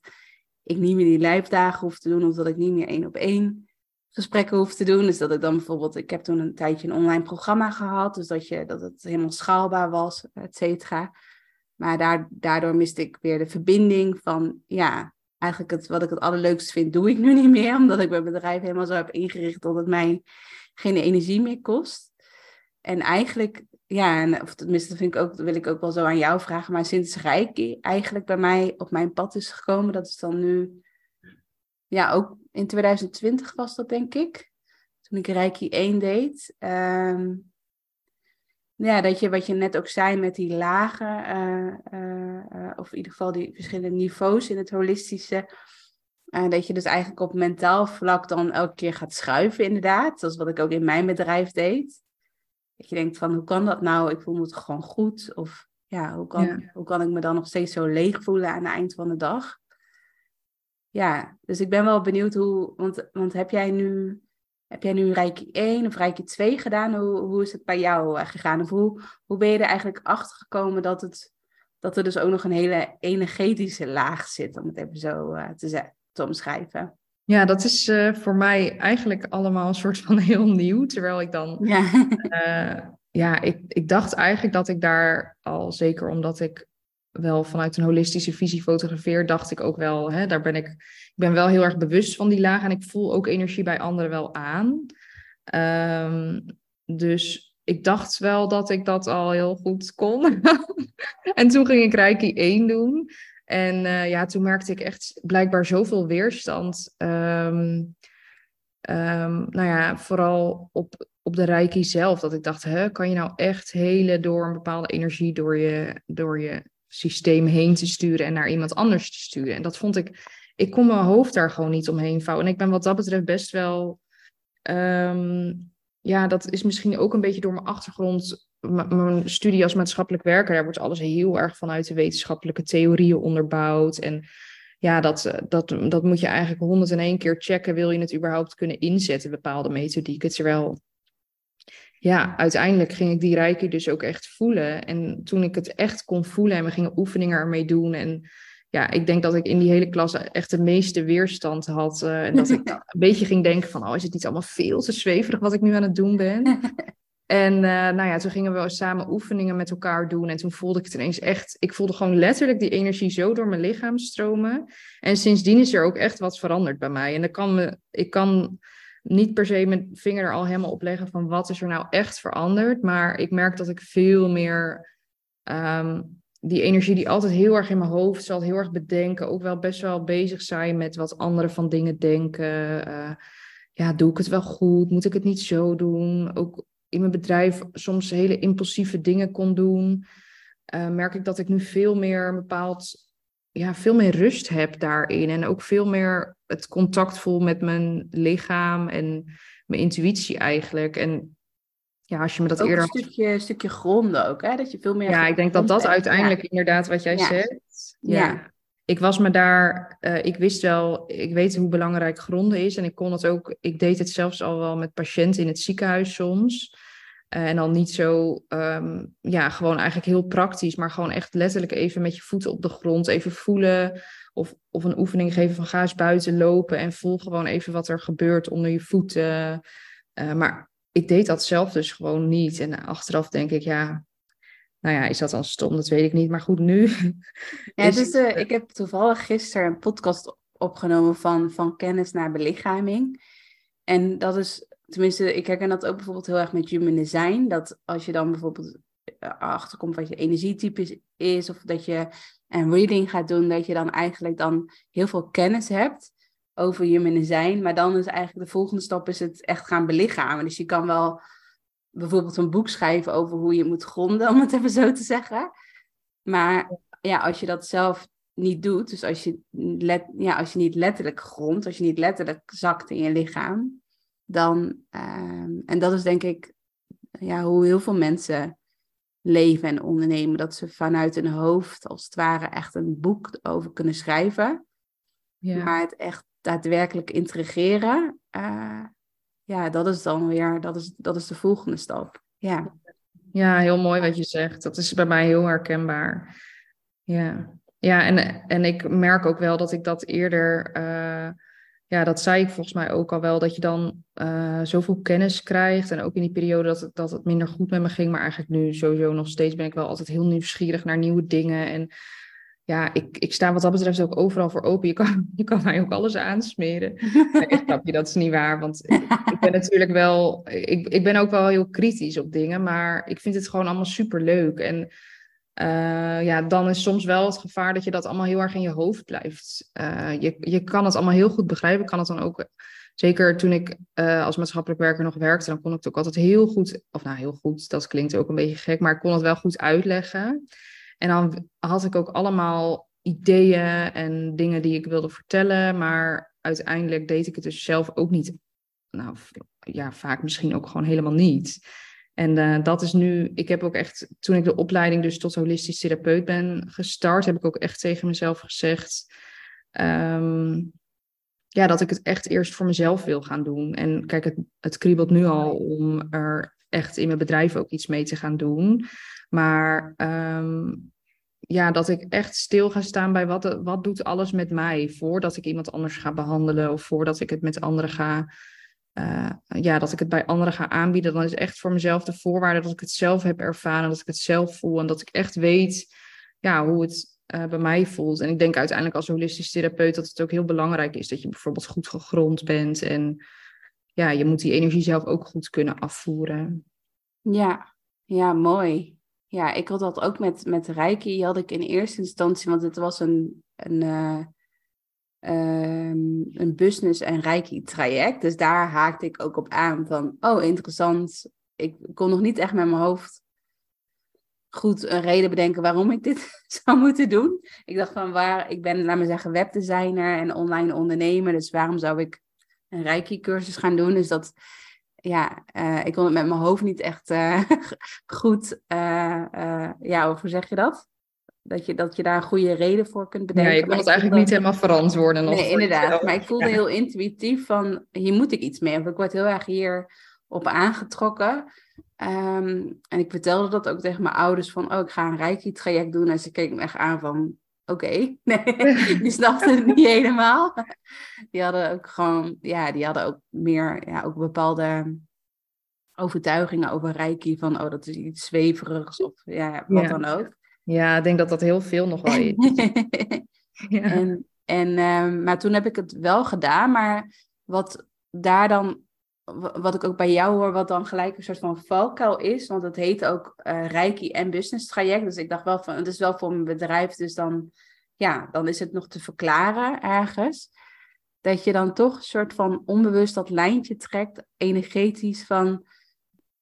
ik niet meer die lijfdagen hoef te doen of dat ik niet meer één op één gesprekken hoef te doen. Dus dat ik dan bijvoorbeeld, ik heb toen een tijdje een online programma gehad, dus dat, je, dat het helemaal schaalbaar was, et cetera. Maar daar, daardoor miste ik weer de verbinding van, ja, eigenlijk het, wat ik het allerleukste vind, doe ik nu niet meer, (laughs) omdat ik mijn bedrijf helemaal zo heb ingericht dat het mij geen energie meer kost. En eigenlijk, ja, of tenminste vind ik ook, wil ik ook wel zo aan jou vragen, maar sinds Reiki eigenlijk bij mij op mijn pad is gekomen, dat is dan nu, ja, ook in 2020 was dat denk ik, toen ik Reiki 1 deed. Um, ja, dat je wat je net ook zei met die lagen, uh, of in ieder geval die verschillende niveaus in het holistische. dat je dus eigenlijk op mentaal vlak dan elke keer gaat schuiven, inderdaad. Zoals wat ik ook in mijn bedrijf deed. Dat je denkt van, hoe kan dat nou? Ik voel me het gewoon goed. Of ja, hoe kan, hoe kan ik me dan nog steeds zo leeg voelen aan het eind van de dag? Ja, dus ik ben wel benieuwd hoe, want, want heb jij nu heb jij nu Reiki 1 of Reiki 2 gedaan? Hoe, hoe is het bij jou eh, gegaan? Of hoe, hoe ben je er eigenlijk achter gekomen dat, het, dat er dus ook nog een hele energetische laag zit, om het even zo uh, te, te omschrijven? Ja, dat is uh, voor mij eigenlijk allemaal een soort van (laughs) heel nieuw. Terwijl ik dan. Ja, ja ik, ik dacht eigenlijk dat ik daar al, zeker omdat ik wel vanuit een holistische visie fotografeer, dacht ik ook wel, hè, daar ben ik, ik ben wel heel erg bewust van die laag en ik voel ook energie bij anderen wel aan. Um, dus ik dacht wel dat ik dat al heel goed kon. (laughs) en toen ging ik Reiki 1 doen. En uh, ja, toen merkte ik echt blijkbaar zoveel weerstand. Um, nou ja, vooral op, op de Reiki zelf. Dat ik dacht, kan je nou echt hele door een bepaalde energie door je, door je systeem heen te sturen en naar iemand anders te sturen. En dat vond ik, ik kon mijn hoofd daar gewoon niet omheen vouwen. En ik ben wat dat betreft best wel, um, ja, dat is misschien ook een beetje door mijn achtergrond, mijn studie als maatschappelijk werker, daar wordt alles heel erg vanuit de wetenschappelijke theorieën onderbouwd. En ja, dat, dat, dat moet je eigenlijk 101 keer checken, wil je het überhaupt kunnen inzetten, bepaalde methodieken. Terwijl ja, uiteindelijk ging ik die reiki dus ook echt voelen. En toen ik het echt kon voelen en we gingen oefeningen ermee doen. En ja, ik denk dat ik in die hele klas echt de meeste weerstand had. Uh, en dat ik (laughs) een beetje ging denken van, oh, is het niet allemaal veel te zweverig wat ik nu aan het doen ben? (laughs) En uh, nou ja, toen gingen we samen oefeningen met elkaar doen. En toen voelde ik het ineens echt. Ik voelde gewoon letterlijk die energie zo door mijn lichaam stromen. En sindsdien is er ook echt wat veranderd bij mij. En dan kan me, ik kan niet per se mijn vinger er al helemaal op leggen van wat is er nou echt veranderd. Maar ik merk dat ik veel meer ehm, die energie die altijd heel erg in mijn hoofd zat, heel erg bedenken, ook wel best wel bezig zijn met wat anderen van dingen denken. Uh, ja, doe ik het wel goed? Moet ik het niet zo doen? Ook in mijn bedrijf soms hele impulsieve dingen kon doen. Uh, merk ik dat ik nu veel meer bepaald ja, veel meer rust heb daarin. En ook veel meer het contact voel met mijn lichaam en mijn intuïtie eigenlijk. En ja, als je me dat ook eerder. Een stukje, stukje gronden ook, hè? Dat je veel meer. Ja, ik denk dat dat uiteindelijk inderdaad wat jij zegt. Ja. Ik was me daar, uh, ik wist wel, ik weet hoe belangrijk gronden is. En ik kon het ook, ik deed het zelfs al wel met patiënten in het ziekenhuis soms. en dan niet zo, ehm, ja, gewoon eigenlijk heel praktisch, maar gewoon echt letterlijk even met je voeten op de grond, even voelen. Of, of een oefening geven van ga eens buiten lopen en voel gewoon even wat er gebeurt onder je voeten. Uh, maar ik deed dat zelf dus gewoon niet. En achteraf denk ik, ja, nou ja, is dat dan stom? Dat weet ik niet. Maar goed, nu. (laughs) Ja, dus uh, ik heb toevallig gisteren een podcast opgenomen van, van kennis naar belichaming. En dat is, tenminste, ik herken dat ook bijvoorbeeld heel erg met human design. Dat als je dan bijvoorbeeld eh, achterkomt wat je energietype is, of dat je een reading gaat doen, dat je dan eigenlijk dan heel veel kennis hebt over human design. Maar dan is eigenlijk de volgende stap is het echt gaan belichamen. Dus je kan wel bijvoorbeeld een boek schrijven over hoe je moet gronden, (laughs) om het even zo te zeggen. Maar ja, als je dat zelf niet doet, dus als je, let, ja, als je niet letterlijk grondt, als je niet letterlijk zakt in je lichaam, dan, uh, en dat is denk ik ja, hoe heel veel mensen leven en ondernemen, dat ze vanuit hun hoofd als het ware echt een boek over kunnen schrijven. Ja. Maar het echt daadwerkelijk integreren, uh, ja, dat is dan weer, dat is, dat is de volgende stap. Ja. ja, heel mooi wat je zegt. Dat is bij mij heel herkenbaar. Ja, ja en, en ik merk ook wel dat ik dat eerder, uh, ja, dat zei ik volgens mij ook al wel, dat je dan uh, zoveel kennis krijgt. En ook in die periode dat het, dat het minder goed met me ging. Maar eigenlijk nu sowieso nog steeds ben ik wel altijd heel nieuwsgierig naar nieuwe dingen. En ja, ik, ik sta wat dat betreft ook overal voor open. Je kan, (laughs) je kan mij ook alles aansmeren. snap je, dat is niet waar. Want ik, ik, ben natuurlijk wel... Ik, ik ben ook wel heel kritisch op dingen. Maar ik vind het gewoon allemaal super leuk. En uh, ja, dan is soms wel het gevaar dat je dat allemaal heel erg in je hoofd blijft. Uh, je, je kan het allemaal heel goed begrijpen. Ik kan het dan ook... Zeker toen ik uh, als maatschappelijk werker nog werkte, dan kon ik het ook altijd heel goed, of nou heel goed, dat klinkt ook een beetje gek, maar ik kon het wel goed uitleggen. En dan had ik ook allemaal ideeën en dingen die ik wilde vertellen, maar uiteindelijk deed ik het dus zelf ook niet. Nou, ja, vaak misschien ook gewoon helemaal niet. En uh, dat is nu, ik heb ook echt, toen ik de opleiding dus tot holistisch therapeut ben gestart, heb ik ook echt tegen mezelf gezegd, um, ja, dat ik het echt eerst voor mezelf wil gaan doen. En kijk, het, het kriebelt nu al om er echt in mijn bedrijf ook iets mee te gaan doen. Maar um, ja, dat ik echt stil ga staan bij wat, wat doet alles met mij voordat ik iemand anders ga behandelen of voordat ik het met anderen ga, uh, ja, dat ik het bij anderen ga aanbieden. Dan is echt voor mezelf de voorwaarde dat ik het zelf heb ervaren, dat ik het zelf voel en dat ik echt weet ja, hoe het uh, bij mij voelt. En ik denk uiteindelijk als holistisch therapeut dat het ook heel belangrijk is dat je bijvoorbeeld goed gegrond bent en ja, je moet die energie zelf ook goed kunnen afvoeren. Ja, ja, mooi. Ja, ik had dat ook met, met Reiki. Had ik in eerste instantie, want het was een, een, uh, um, een business- en Reiki-traject. Dus daar haakte ik ook op aan van, oh, interessant. Ik kon nog niet echt met mijn hoofd goed een reden bedenken waarom ik dit (laughs) zou moeten doen. Ik dacht van, waar, ik ben, laat maar zeggen, webdesigner en online ondernemer. Dus waarom zou ik een Reiki-cursus gaan doen? Dus dat ja, uh, ik kon het met mijn hoofd niet echt uh, (laughs) goed, uh, ja, hoe zeg je dat? Dat je, dat je daar een goede reden voor kunt bedenken. Ja, je kon het eigenlijk niet helemaal verantwoorden. Nee, inderdaad. Maar ik voelde heel intuïtief van, hier moet ik iets mee. Want ik word heel erg hier op aangetrokken. Um, en ik vertelde dat ook tegen mijn ouders van, oh, ik ga een Reiki-traject doen. En ze keken me echt aan van, oké, okay. (laughs) nee, die snapten het niet helemaal. Die hadden ook gewoon, ja, die hadden ook meer, ja, ook bepaalde overtuigingen over Reiki. Van, oh, dat is iets zweverigs of ja, wat dan ook. Ja, ik denk dat dat heel veel nog wel is. (laughs) ja. En, en, um, maar toen heb ik het wel gedaan, maar wat daar dan wat ik ook bij jou hoor, wat dan gelijk een soort van valkuil is. Want het heet ook uh, Reiki en Business Traject. Dus ik dacht wel van, het is wel voor mijn bedrijf. Dus dan, ja, dan is het nog te verklaren ergens. Dat je dan toch een soort van onbewust dat lijntje trekt, energetisch van...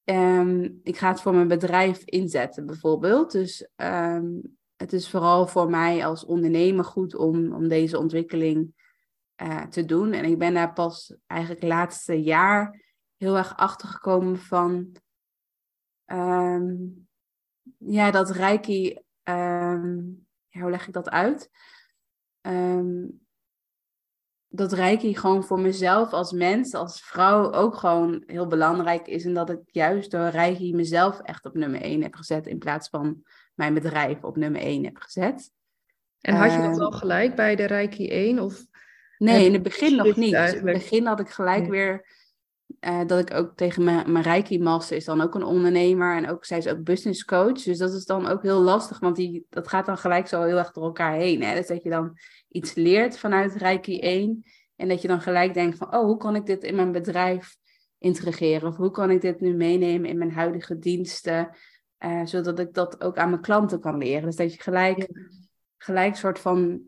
Um, ik ga het voor mijn bedrijf inzetten, bijvoorbeeld. Dus um, het is vooral voor mij als ondernemer goed om, om deze ontwikkeling uh, te doen. En ik ben daar pas eigenlijk laatste jaar heel erg achter gekomen van um, ja, dat Reiki, hoe leg ik dat uit? Dat Reiki gewoon voor mezelf als mens, als vrouw ook gewoon heel belangrijk is. En dat ik juist door Reiki mezelf echt op nummer 1 heb gezet in plaats van mijn bedrijf op nummer 1 heb gezet. En had je dat Ehm, al gelijk bij de Reiki 1? Of Nee, in het begin nog niet. In het begin had ik gelijk weer eh, dat ik ook tegen mijn, mijn Reiki-master is dan ook een ondernemer en ook zij is ook business coach. Dus dat is dan ook heel lastig, want die, dat gaat dan gelijk zo heel erg door elkaar heen. Hè? Dus dat je dan iets leert vanuit Reiki 1 en dat je dan gelijk denkt van, oh, hoe kan ik dit in mijn bedrijf integreren? Of hoe kan ik dit nu meenemen in mijn huidige diensten, eh, zodat ik dat ook aan mijn klanten kan leren. Dus dat je gelijk, gelijk soort van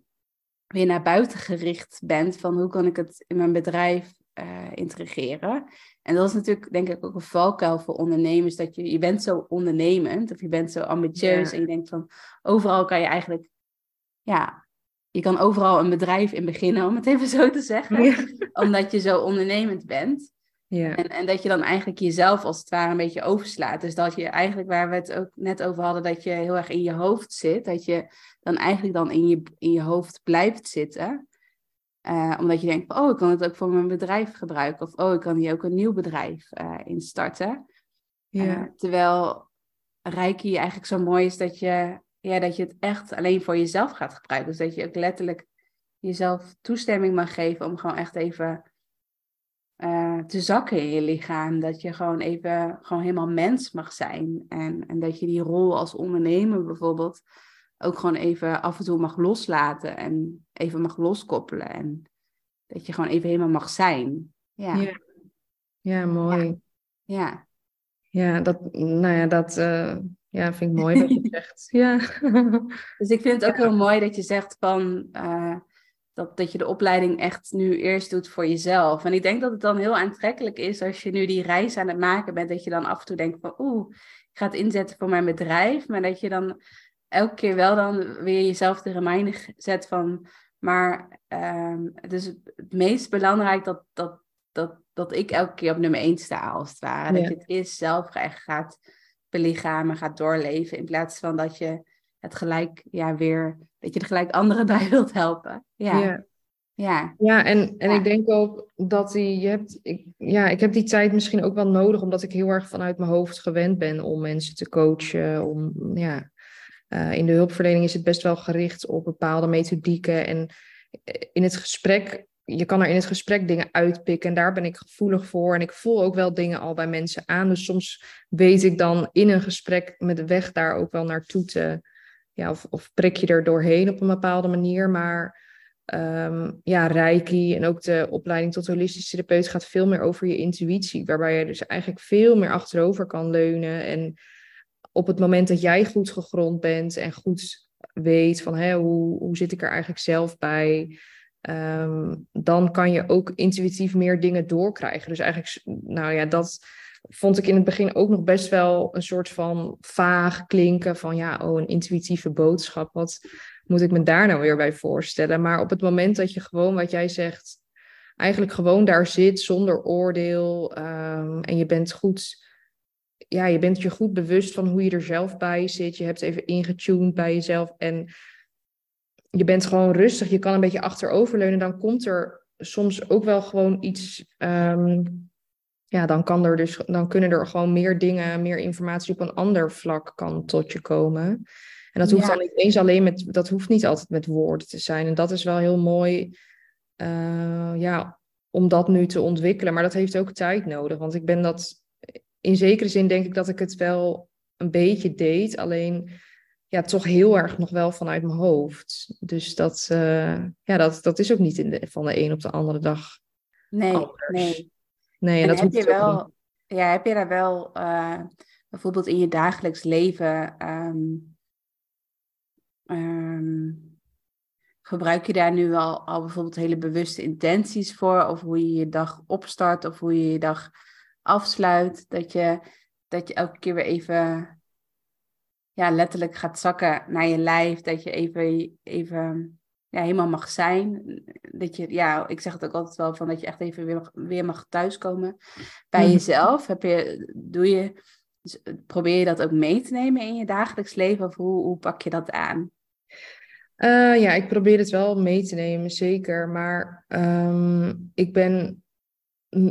weer naar buiten gericht bent van hoe kan ik het in mijn bedrijf eh integreren. En dat is natuurlijk denk ik ook een valkuil voor ondernemers, dat je, je bent zo ondernemend of je bent zo ambitieus Ja. en je denkt van overal kan je eigenlijk, ja, je kan overal een bedrijf in beginnen, om het even zo te zeggen, Ja. omdat je zo ondernemend bent. Ja. En, en dat je dan eigenlijk jezelf als het ware een beetje overslaat. Dus dat je eigenlijk, waar we het ook net over hadden, dat je heel erg in je hoofd zit. Dat je dan eigenlijk dan in je, in je hoofd blijft zitten. Eh, omdat je denkt, oh, ik kan het ook voor mijn bedrijf gebruiken. Of oh, ik kan hier ook een nieuw bedrijf eh instarten. Ja. Eh, terwijl Reiki eigenlijk zo mooi is dat je, ja, dat je het echt alleen voor jezelf gaat gebruiken. Dus dat je ook letterlijk jezelf toestemming mag geven om gewoon echt even eh, te zakken in je lichaam. Dat je gewoon even gewoon helemaal mens mag zijn. En, en dat je die rol als ondernemer bijvoorbeeld ook gewoon even af en toe mag loslaten en even mag loskoppelen. En dat je gewoon even helemaal mag zijn. Ja, ja. Mooi. ja. Ja, dat, nou ja, dat eh, ja, vind ik mooi wat je (laughs) zegt. Ja. (laughs) Dus ik vind het ook heel mooi dat je zegt van eh, dat, dat je de opleiding echt nu eerst doet voor jezelf. En ik denk dat het dan heel aantrekkelijk is als je nu die reis aan het maken bent, dat je dan af en toe denkt van oeh, ik ga het inzetten voor mijn bedrijf. Maar dat je dan elke keer wel dan weer jezelf de reminder zet van, maar ehm, het is het meest belangrijk dat, dat, dat, dat ik elke keer op nummer 1 sta, als het ware. Ja. Dat je het eerst zelf echt gaat belichamen, gaat doorleven, in plaats van dat je het gelijk ja, weer, dat je er gelijk anderen (laughs) bij wilt helpen. Ja, ja. ja. en, en Ja. ik denk ook dat die, je hebt, ik, ja, ik heb die tijd misschien ook wel nodig, omdat ik heel erg vanuit mijn hoofd gewend ben om mensen te coachen. Om, ja, eh, in de hulpverlening is het best wel gericht op bepaalde methodieken. En eh, in het gesprek, je kan er in het gesprek dingen uitpikken en daar ben ik gevoelig voor. En ik voel ook wel dingen al bij mensen aan. Dus soms weet ik dan in een gesprek met de weg daar ook wel naartoe te, ja, of, of prik je er doorheen op een bepaalde manier. Maar Ehm, ja, Reiki en ook de opleiding tot holistisch therapeut gaat veel meer over je intuïtie, waarbij je dus eigenlijk veel meer achterover kan leunen. En op het moment dat jij goed gegrond bent en goed weet van hè, hoe, hoe zit ik er eigenlijk zelf bij, ehm, dan kan je ook intuïtief meer dingen doorkrijgen. Dus eigenlijk, nou ja, dat vond ik in het begin ook nog best wel een soort van vaag klinken van ja, oh, een intuïtieve boodschap. Wat moet ik me daar nou weer bij voorstellen? Maar op het moment dat je gewoon, wat jij zegt, eigenlijk gewoon daar zit zonder oordeel ehm, en je bent goed, ja, je bent je goed bewust van hoe je er zelf bij zit. Je hebt even ingetuned bij jezelf en je bent gewoon rustig. Je kan een beetje achteroverleunen. Dan komt er soms ook wel gewoon iets. ehm, ja, dan, kan er dus, dan kunnen er gewoon meer dingen, meer informatie op een ander vlak kan tot je komen. En dat hoeft Ja. dan niet eens alleen met, dat hoeft niet altijd met woorden te zijn. En dat is wel heel mooi, eh, ja, om dat nu te ontwikkelen. Maar dat heeft ook tijd nodig. Want ik ben dat, in zekere zin denk ik dat ik het wel een beetje deed. Alleen, ja, toch heel erg nog wel vanuit mijn hoofd. Dus dat, eh, ja, dat, dat is ook niet in de, van de een op de andere dag Nee, anders. nee. Nee, en En dat heb je niet. wel, ja, heb je daar wel eh, bijvoorbeeld in je dagelijks leven, ehm, ehm, gebruik je daar nu al, al bijvoorbeeld hele bewuste intenties voor? Of hoe je je dag opstart of hoe je je dag afsluit? Dat je, dat je elke keer weer even ja, letterlijk gaat zakken naar je lijf. Dat je even, even ja, helemaal mag zijn. Dat je, ja, ik zeg het ook altijd wel van dat je echt even weer mag, weer mag thuiskomen bij Mhm. jezelf. Heb je, doe je, dus, probeer je dat ook mee te nemen in je dagelijks leven? Of hoe, hoe pak je dat aan? Uh, ja, ik probeer het wel mee te nemen, zeker. Maar um, ik, ben,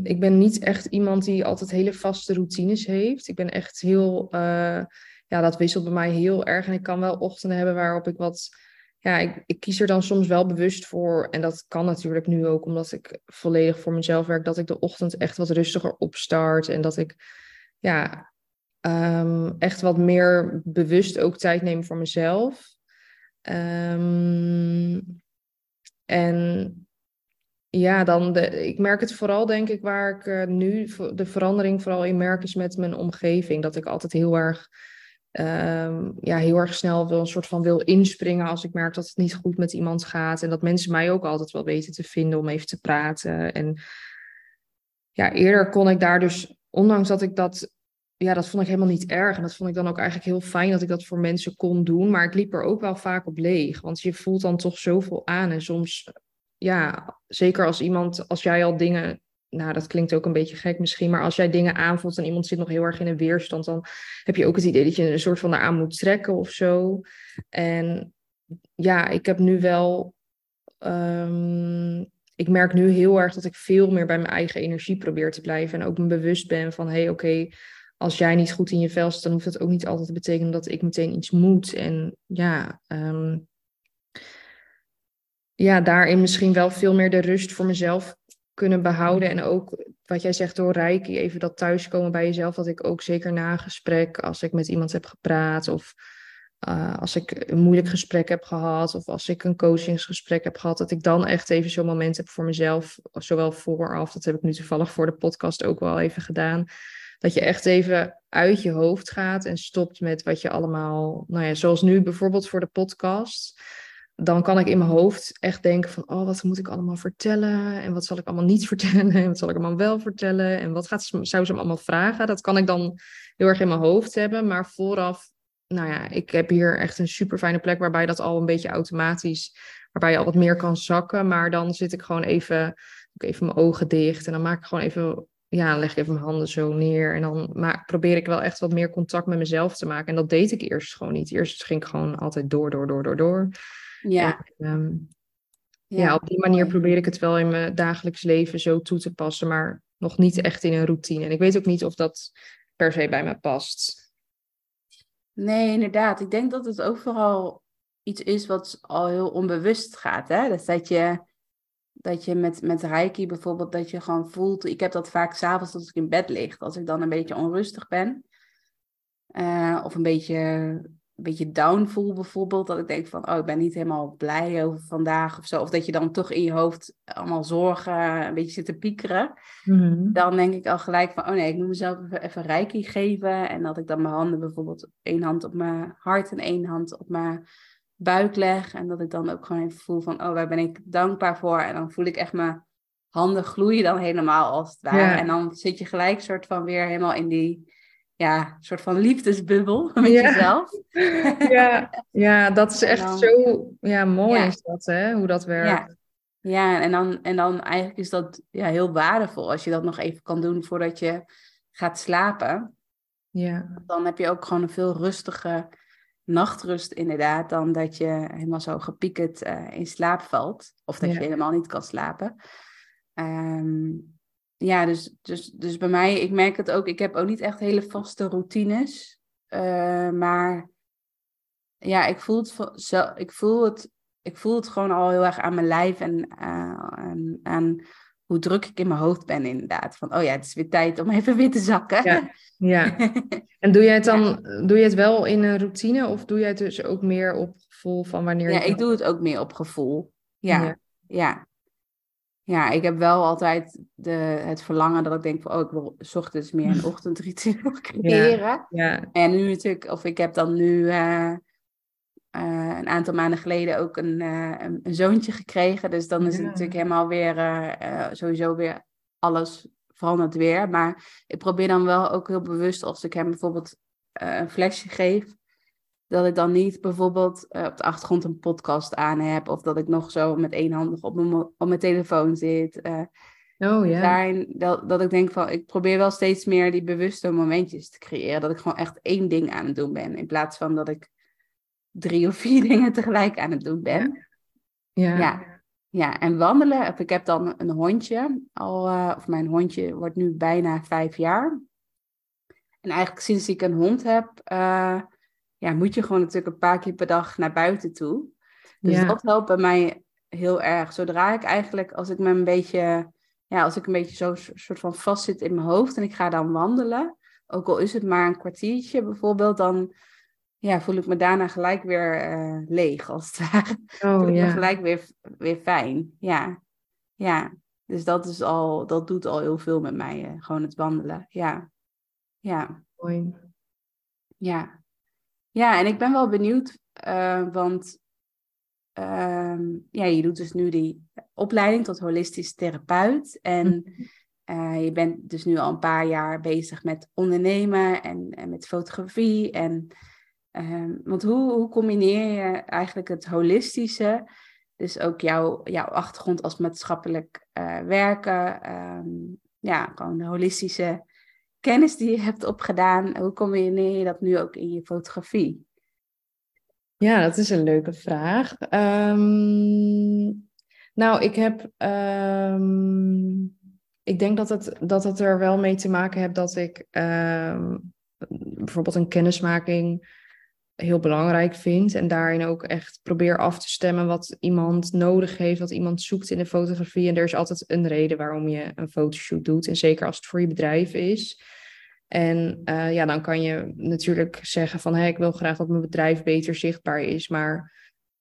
ik ben niet echt iemand die altijd hele vaste routines heeft. Ik ben echt heel, uh, ja, dat wisselt bij mij heel erg. En ik kan wel ochtenden hebben waarop ik wat, ja, ik, ik kies er dan soms wel bewust voor. En dat kan natuurlijk nu ook, omdat ik volledig voor mezelf werk, dat ik de ochtend echt wat rustiger opstart. En dat ik, ja, um, echt wat meer bewust ook tijd neem voor mezelf. Um, en ja, dan de, ik merk het vooral, denk ik, waar ik uh, nu de verandering vooral in merk is met mijn omgeving. Dat ik altijd heel erg, um, ja, heel erg snel wil, een soort van wil inspringen als ik merk dat het niet goed met iemand gaat. En dat mensen mij ook altijd wel weten te vinden om even te praten. En ja, eerder kon ik daar dus, ondanks dat ik dat ja, dat vond ik helemaal niet erg. En dat vond ik dan ook eigenlijk heel fijn dat ik dat voor mensen kon doen. Maar ik liep er ook wel vaak op leeg. Want je voelt dan toch zoveel aan. En soms, ja, zeker als iemand, als jij al dingen. Nou, dat klinkt ook een beetje gek misschien. Maar als jij dingen aanvoelt en iemand zit nog heel erg in een weerstand. dan heb je ook het idee dat je een soort van eraan moet trekken of zo. En ja, ik heb nu wel. Um, ik merk nu heel erg dat ik veel meer bij mijn eigen energie probeer te blijven. En ook me bewust ben van: hé, hey, oké als jij niet goed in je vel zit, dan hoeft dat ook niet altijd te betekenen dat ik meteen iets moet. En ja, ehm, ja, daarin misschien wel veel meer de rust voor mezelf kunnen behouden. En ook wat jij zegt door Reiki, even dat thuiskomen bij jezelf. Dat ik ook zeker na een gesprek, als ik met iemand heb gepraat of uh, als ik een moeilijk gesprek heb gehad of als ik een coachingsgesprek heb gehad, dat ik dan echt even zo'n moment heb voor mezelf, zowel vooraf, dat heb ik nu toevallig voor de podcast ook wel even gedaan, dat je echt even uit je hoofd gaat en stopt met wat je allemaal, nou ja, zoals nu bijvoorbeeld voor de podcast. Dan kan ik in mijn hoofd echt denken van, oh, wat moet ik allemaal vertellen? En wat zal ik allemaal niet (laughs) vertellen? En wat zal ik allemaal wel vertellen? En wat gaat, zou ze me allemaal vragen? Dat kan ik dan heel erg in mijn hoofd hebben. Maar vooraf, nou ja, ik heb hier echt een super fijne plek waarbij dat al een beetje automatisch, waarbij je al wat meer kan zakken. Maar dan zit ik gewoon even, even mijn ogen dicht en dan maak ik gewoon even ja, leg ik even mijn handen zo neer. En dan maar probeer ik wel echt wat meer contact met mezelf te maken. En dat deed ik eerst gewoon niet. Eerst ging ik gewoon altijd door, door, door, door, door. Ja. Ehm, ja, ja, op die manier probeer ik het wel in mijn dagelijks leven zo toe te passen. Maar nog niet echt in een routine. En ik weet ook niet of dat per se bij me past. Nee, inderdaad. Ik denk dat het overal iets is wat al heel onbewust gaat. Hè? Dus dat je dat je met, met reiki bijvoorbeeld, dat je gewoon voelt. Ik heb dat vaak s'avonds als ik in bed lig. Als ik dan een beetje onrustig ben. Uh, of een beetje, een beetje down voel bijvoorbeeld. Dat ik denk van, oh, ik ben niet helemaal blij over vandaag of zo. Of dat je dan toch in je hoofd allemaal zorgen, een beetje zit te piekeren. Mhm. Dan denk ik al gelijk van, oh nee, ik moet mezelf even, even reiki geven. En dat ik dan mijn handen bijvoorbeeld, één hand op mijn hart en één hand op mijn buik leg. En dat ik dan ook gewoon even voel van, oh, waar ben ik dankbaar voor? En dan voel ik echt mijn handen gloeien dan helemaal als het ware. En dan zit je gelijk soort van weer helemaal in die, ja, soort van liefdesbubbel (laughs) met jezelf. ja, ja, dat is (laughs) echt zo, ja, mooi is dat, hè, hoe dat werkt. Ja. Ja, en dan, en dan eigenlijk is dat ja, heel waardevol als je dat nog even kan doen voordat je gaat slapen. Ja. Dan heb je ook gewoon een veel rustige nachtrust inderdaad dan dat je helemaal zo gepiekerd uh, in slaap valt. Of dat je helemaal niet kan slapen. Ehm, ja, dus, dus, dus bij mij, ik merk het ook, ik heb ook niet echt hele vaste routines. Uh, maar ja, ik voel, het, ik, voel het, ik voel het gewoon al heel erg aan mijn lijf en uh, aan hoe druk ik in mijn hoofd ben inderdaad. Van, oh ja, het is weer tijd om (laughs) even weer te zakken. Ja, ja. (laughs) En doe jij het dan, doe je het wel in een routine of doe jij het dus ook meer op gevoel van wanneer Ja, ik doe het ook meer op gevoel. Ja, ja. ja. Ik heb wel altijd de, het verlangen dat ik denk van, oh, ik wil s ochtends meer een (laughs) ochtendritueel (laughs) creëren. Ja, En nu natuurlijk, of ik heb dan nu... Uh, uh, een aantal maanden geleden ook een, uh, een, zoontje gekregen. Dus dan is het natuurlijk helemaal weer sowieso weer alles veranderd weer. Maar ik probeer dan wel ook heel bewust als ik hem bijvoorbeeld een flesje geef. Dat ik dan niet bijvoorbeeld op de achtergrond een podcast aan heb. Of dat ik nog zo met één op mijn, op mijn telefoon zit. oh ja. Daarin, dat, dat ik denk van, ik probeer wel steeds meer die bewuste momentjes te creëren. Dat ik gewoon echt één ding aan het doen ben. In plaats van dat ik drie of vier (laughs) dingen tegelijk aan het doen ben. Ja. Ja. Ja, en wandelen. Ik heb dan een hondje. Al, eh, of mijn hondje wordt nu bijna vijf jaar. En eigenlijk sinds ik een hond heb, eh, ja, moet je gewoon natuurlijk een paar keer per dag naar buiten toe. Dus Ja. dat helpt bij mij heel erg. Zodra ik eigenlijk, als ik me een beetje, ja, als ik een beetje zo soort van vast zit in mijn hoofd en ik ga dan wandelen, ook al is het maar een kwartiertje bijvoorbeeld, dan ja, voel ik me daarna gelijk weer eh, leeg, als het ware. voel Oh ik me gelijk weer, weer fijn. Ja, ja. Dus dat is al, dat doet al heel veel met mij, eh, gewoon het wandelen. Ja, ja, Mooi. ja. Ja, en ik ben wel benieuwd, eh, want ehm, ja, je doet dus nu die opleiding tot holistisch therapeut. En eh, je bent dus nu al een paar jaar bezig met ondernemen en, en met fotografie. En, ehm, want hoe, hoe combineer je eigenlijk het holistische, dus ook jouw, jouw achtergrond als maatschappelijk eh, werken, ehm, ja, gewoon de holistische kennis die je hebt opgedaan, hoe combineer je dat nu ook in je fotografie? Ja, dat is een leuke vraag. Ehm, nou, ik heb. ehm, ik denk dat het, dat het er wel mee te maken heeft dat ik ehm, bijvoorbeeld een kennismaking heel belangrijk vind. En daarin ook echt probeer af te stemmen wat iemand nodig heeft, wat iemand zoekt in de fotografie. En er is altijd een reden waarom je een fotoshoot doet. En zeker als het voor je bedrijf is. En eh, ja, dan kan je natuurlijk zeggen van hé, ik wil graag dat mijn bedrijf beter zichtbaar is. Maar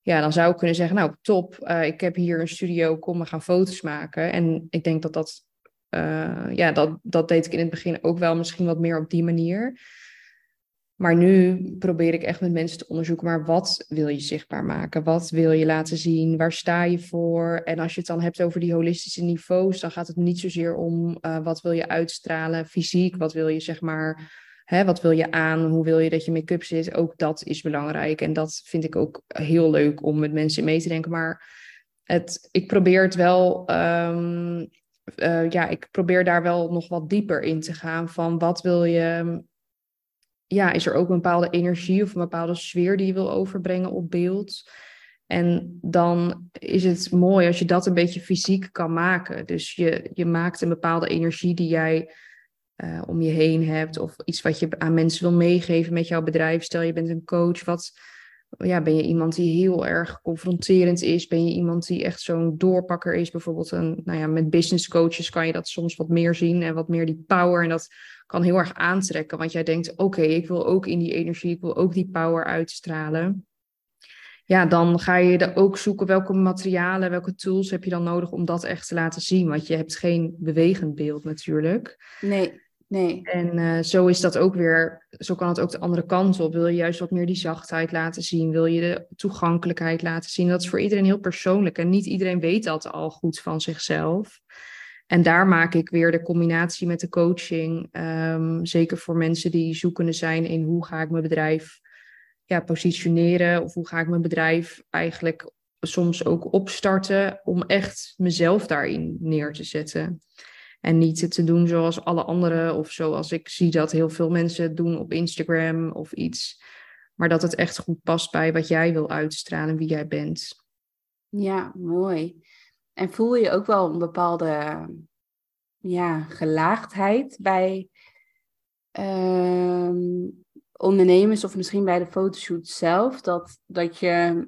ja, dan zou ik kunnen zeggen, nou top, eh, ik heb hier een studio, kom we gaan foto's maken. En ik denk dat dat, eh, ja, dat, dat deed ik in het begin ook wel misschien wat meer op die manier. Maar nu probeer ik echt met mensen te onderzoeken, maar wat wil je zichtbaar maken? Wat wil je laten zien? Waar sta je voor? En als je het dan hebt over die holistische niveaus, dan gaat het niet zozeer om uh, wat wil je uitstralen fysiek, wat wil je zeg maar, hè, wat wil je aan, hoe wil je dat je make-up zit? Ook dat is belangrijk en dat vind ik ook heel leuk om met mensen mee te denken. Maar het, ik probeer het wel, um, uh, ja, ik probeer daar wel nog wat dieper in te gaan van wat wil je ja, is er ook een bepaalde energie of een bepaalde sfeer die je wil overbrengen op beeld. En dan is het mooi als je dat een beetje fysiek kan maken. Dus je, je maakt een bepaalde energie die jij uh, om je heen hebt. Of iets wat je aan mensen wil meegeven met jouw bedrijf. Stel je bent een coach. Wat, ja, ben je iemand die heel erg confronterend is? Ben je iemand die echt zo'n doorpakker is? Bijvoorbeeld een, nou ja, met business coaches kan je dat soms wat meer zien. En wat meer die power. En dat kan heel erg aantrekken. Want jij denkt, oké, ik wil ook in die energie, ik wil ook die power uitstralen. Ja, dan ga je er ook zoeken welke materialen, welke tools heb je dan nodig om dat echt te laten zien. Want je hebt geen bewegend beeld natuurlijk. Nee, nee. En uh, zo is dat ook weer, zo kan het ook de andere kant op. Wil je juist wat meer die zachtheid laten zien? Wil je de toegankelijkheid laten zien? Dat is voor iedereen heel persoonlijk. En niet iedereen weet dat al goed van zichzelf. En daar maak ik weer de combinatie met de coaching. Um, zeker voor mensen die zoekende zijn in hoe ga ik mijn bedrijf ja, positioneren. Of hoe ga ik mijn bedrijf eigenlijk soms ook opstarten. Om echt mezelf daarin neer te zetten. En niet te doen zoals alle anderen. Of zoals ik zie dat heel veel mensen doen op Instagram of iets. Maar dat het echt goed past bij wat jij wil uitstralen, wie jij bent. Ja, mooi. En voel je ook wel een bepaalde ja, gelaagdheid bij uh, ondernemers of misschien bij de fotoshoot zelf? Dat, dat je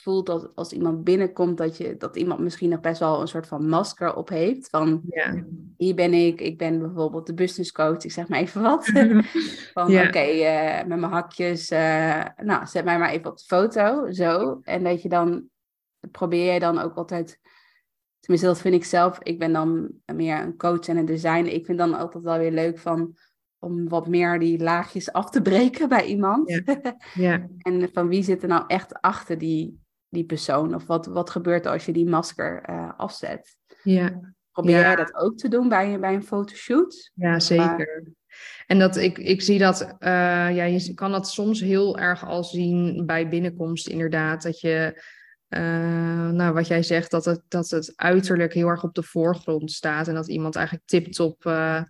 voelt dat als iemand binnenkomt, dat, je, dat iemand misschien nog best wel een soort van masker op heeft. Van ja. hier ben ik, ik ben bijvoorbeeld de business coach, ik zeg maar even wat. (laughs) (laughs) van Ja. oké, eh, met mijn hakjes, eh, nou zet mij maar even op de foto, zo. En dat je dan, probeer je dan ook altijd, tenminste dat vind ik zelf, ik ben dan meer een coach en een designer. Ik vind dan altijd wel weer leuk van, om wat meer die laagjes af te breken bij iemand. Ja. (laughs) Ja. En van wie zit er nou echt achter die, die persoon? Of wat, wat gebeurt er als je die masker eh, afzet? ja. Probeer Ja. jij dat ook te doen bij, bij een fotoshoot? Ja, zeker. En dat ik, ik zie dat, eh, ja, je kan dat soms heel erg al zien bij binnenkomst, inderdaad. Dat je, eh, nou, wat jij zegt, dat het, dat het uiterlijk heel erg op de voorgrond staat. En dat iemand eigenlijk tipt op, eh,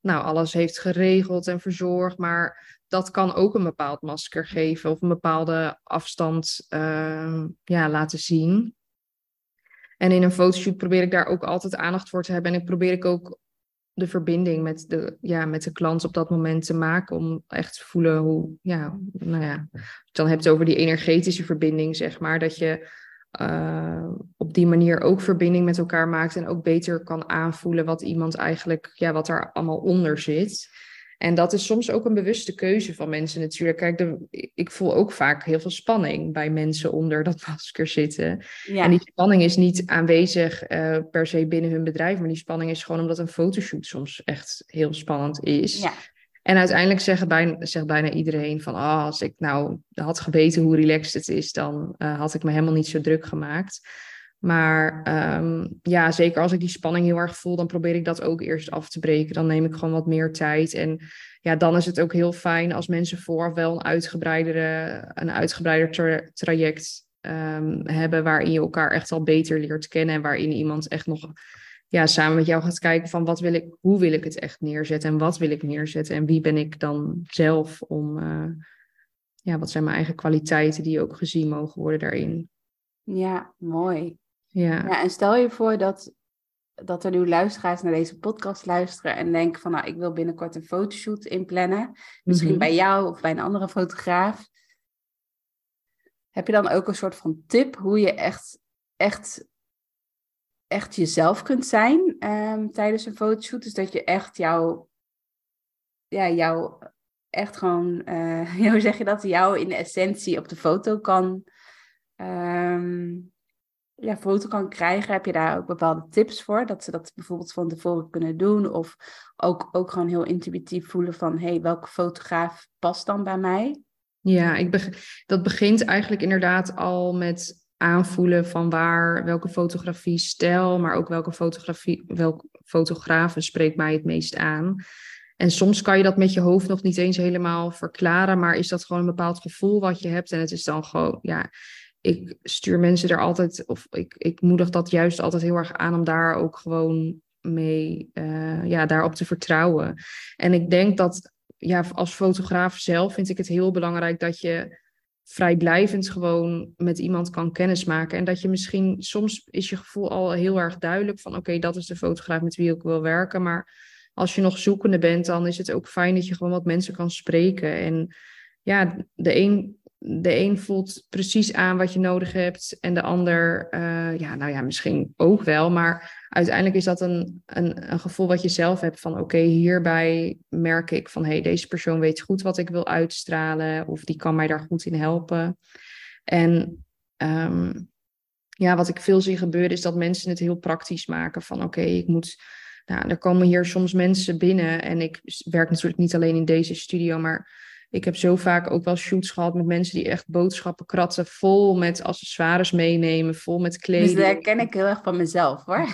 nou, alles heeft geregeld en verzorgd. Maar dat kan ook een bepaald masker geven of een bepaalde afstand ehm, ja, laten zien. En in een fotoshoot probeer ik daar ook altijd aandacht voor te hebben. En ik probeer ik ook de verbinding met de, ja, met de klant op dat moment te maken. Om echt te voelen hoe, ja, nou ja, dan hebt het over die energetische verbinding, zeg maar. Dat je uh, op die manier ook verbinding met elkaar maakt en ook beter kan aanvoelen wat iemand eigenlijk, ja, wat er allemaal onder zit. En dat is soms ook een bewuste keuze van mensen natuurlijk. Kijk, de, ik voel ook vaak heel veel spanning bij mensen onder dat (laughs) masker zitten. Ja. En die spanning is niet aanwezig uh, per se binnen hun bedrijf, maar die spanning is gewoon omdat een fotoshoot soms echt heel spannend is. Ja. En uiteindelijk zegt bijna, zegt bijna iedereen van, oh, als ik nou had geweten hoe relaxed het is, dan uh, had ik me helemaal niet zo druk gemaakt. Maar um, ja, zeker als ik die spanning heel erg voel, dan probeer ik dat ook eerst af te breken. Dan neem ik gewoon wat meer tijd. En ja, dan is het ook heel fijn als mensen vooraf wel een uitgebreidere, een uitgebreider tra traject um, hebben, waarin je elkaar echt al beter leert kennen en waarin iemand echt nog ja, samen met jou gaat kijken van wat wil ik, hoe wil ik het echt neerzetten en wat wil ik neerzetten en wie ben ik dan zelf om, uh, ja, wat zijn mijn eigen kwaliteiten die ook gezien mogen worden daarin. Ja, mooi. Ja. ja en stel je voor dat, dat er nu luisteraars naar deze podcast luisteren en denken van nou, ik wil binnenkort een fotoshoot inplannen. Misschien mhm. bij jou of bij een andere fotograaf. Heb je dan ook een soort van tip hoe je echt, echt echt jezelf kunt zijn um, tijdens een fotoshoot. Dus dat je echt jouw, ja, jouw, echt gewoon, uh, (laughs) hoe zeg je dat, jou in de essentie op de foto kan, um, ja, foto kan krijgen. Heb je daar ook bepaalde tips voor? Dat ze dat bijvoorbeeld van tevoren kunnen doen. Of ook, ook gewoon heel intuïtief voelen van, hé, hey, welke fotograaf past dan bij mij? Ja, ik dat begint eigenlijk inderdaad al met aanvoelen van waar, welke fotografie stijl, maar ook welke fotografie, welke fotografen spreekt mij het meest aan. En soms kan je dat met je hoofd nog niet eens helemaal verklaren, maar is dat gewoon een bepaald gevoel wat je hebt. En het is dan gewoon, ja, ik stuur mensen er altijd, of ik, ik moedig dat juist altijd heel erg aan om daar ook gewoon mee, uh, ja, daarop te vertrouwen. En ik denk dat, ja, als fotograaf zelf vind ik het heel belangrijk dat je vrijblijvend gewoon met iemand kan kennismaken. En dat je misschien, soms is je gevoel al heel erg duidelijk van oké, dat is de fotograaf met wie ik wil werken. Maar als je nog zoekende bent, dan is het ook fijn dat je gewoon wat mensen kan spreken. En ja, de een de een voelt precies aan wat je nodig hebt en de ander, uh, ja, nou ja, misschien ook wel. Maar uiteindelijk is dat een, een, een gevoel wat je zelf hebt van oké, hierbij merk ik van hé, hey, deze persoon weet goed wat ik wil uitstralen of die kan mij daar goed in helpen. En um, ja, wat ik veel zie gebeuren is dat mensen het heel praktisch maken van oké, ik moet nou, er komen hier soms mensen binnen en ik werk natuurlijk niet alleen in deze studio, maar ik heb zo vaak ook wel shoots gehad met mensen die echt boodschappen kratten, vol met accessoires meenemen, vol met kleding. Dus dat ken ik heel erg van mezelf hoor.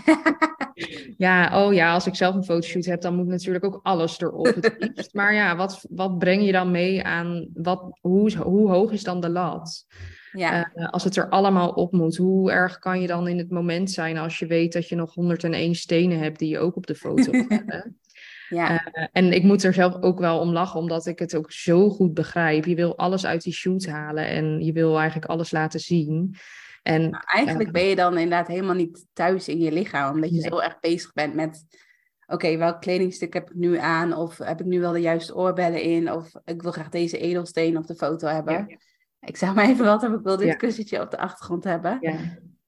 (laughs) ja, oh ja, als ik zelf een fotoshoot heb, dan moet natuurlijk ook alles erop het (laughs) Maar ja, wat, wat breng je dan mee aan, wat, hoe, hoe hoog is dan de lat? Ja. Uh, als het er allemaal op moet, hoe erg kan je dan in het moment zijn als je weet dat je nog 101 stenen hebt die je ook op de foto (laughs) hebt? Ja. Uh, en ik moet er zelf ook wel om lachen, omdat ik het ook zo goed begrijp. Je wil alles uit die shoot halen en je wil eigenlijk alles laten zien. En, maar eigenlijk uh, ben je dan inderdaad helemaal niet thuis in je lichaam, omdat je zo erg bezig bent met oké, welk kledingstuk heb ik nu aan? Of heb ik nu wel de juiste oorbellen in? Of ik wil graag deze edelsteen op de foto hebben. Ja. Ik zeg maar even wat, ik wil dit ja. kussentje op de achtergrond hebben. Ja.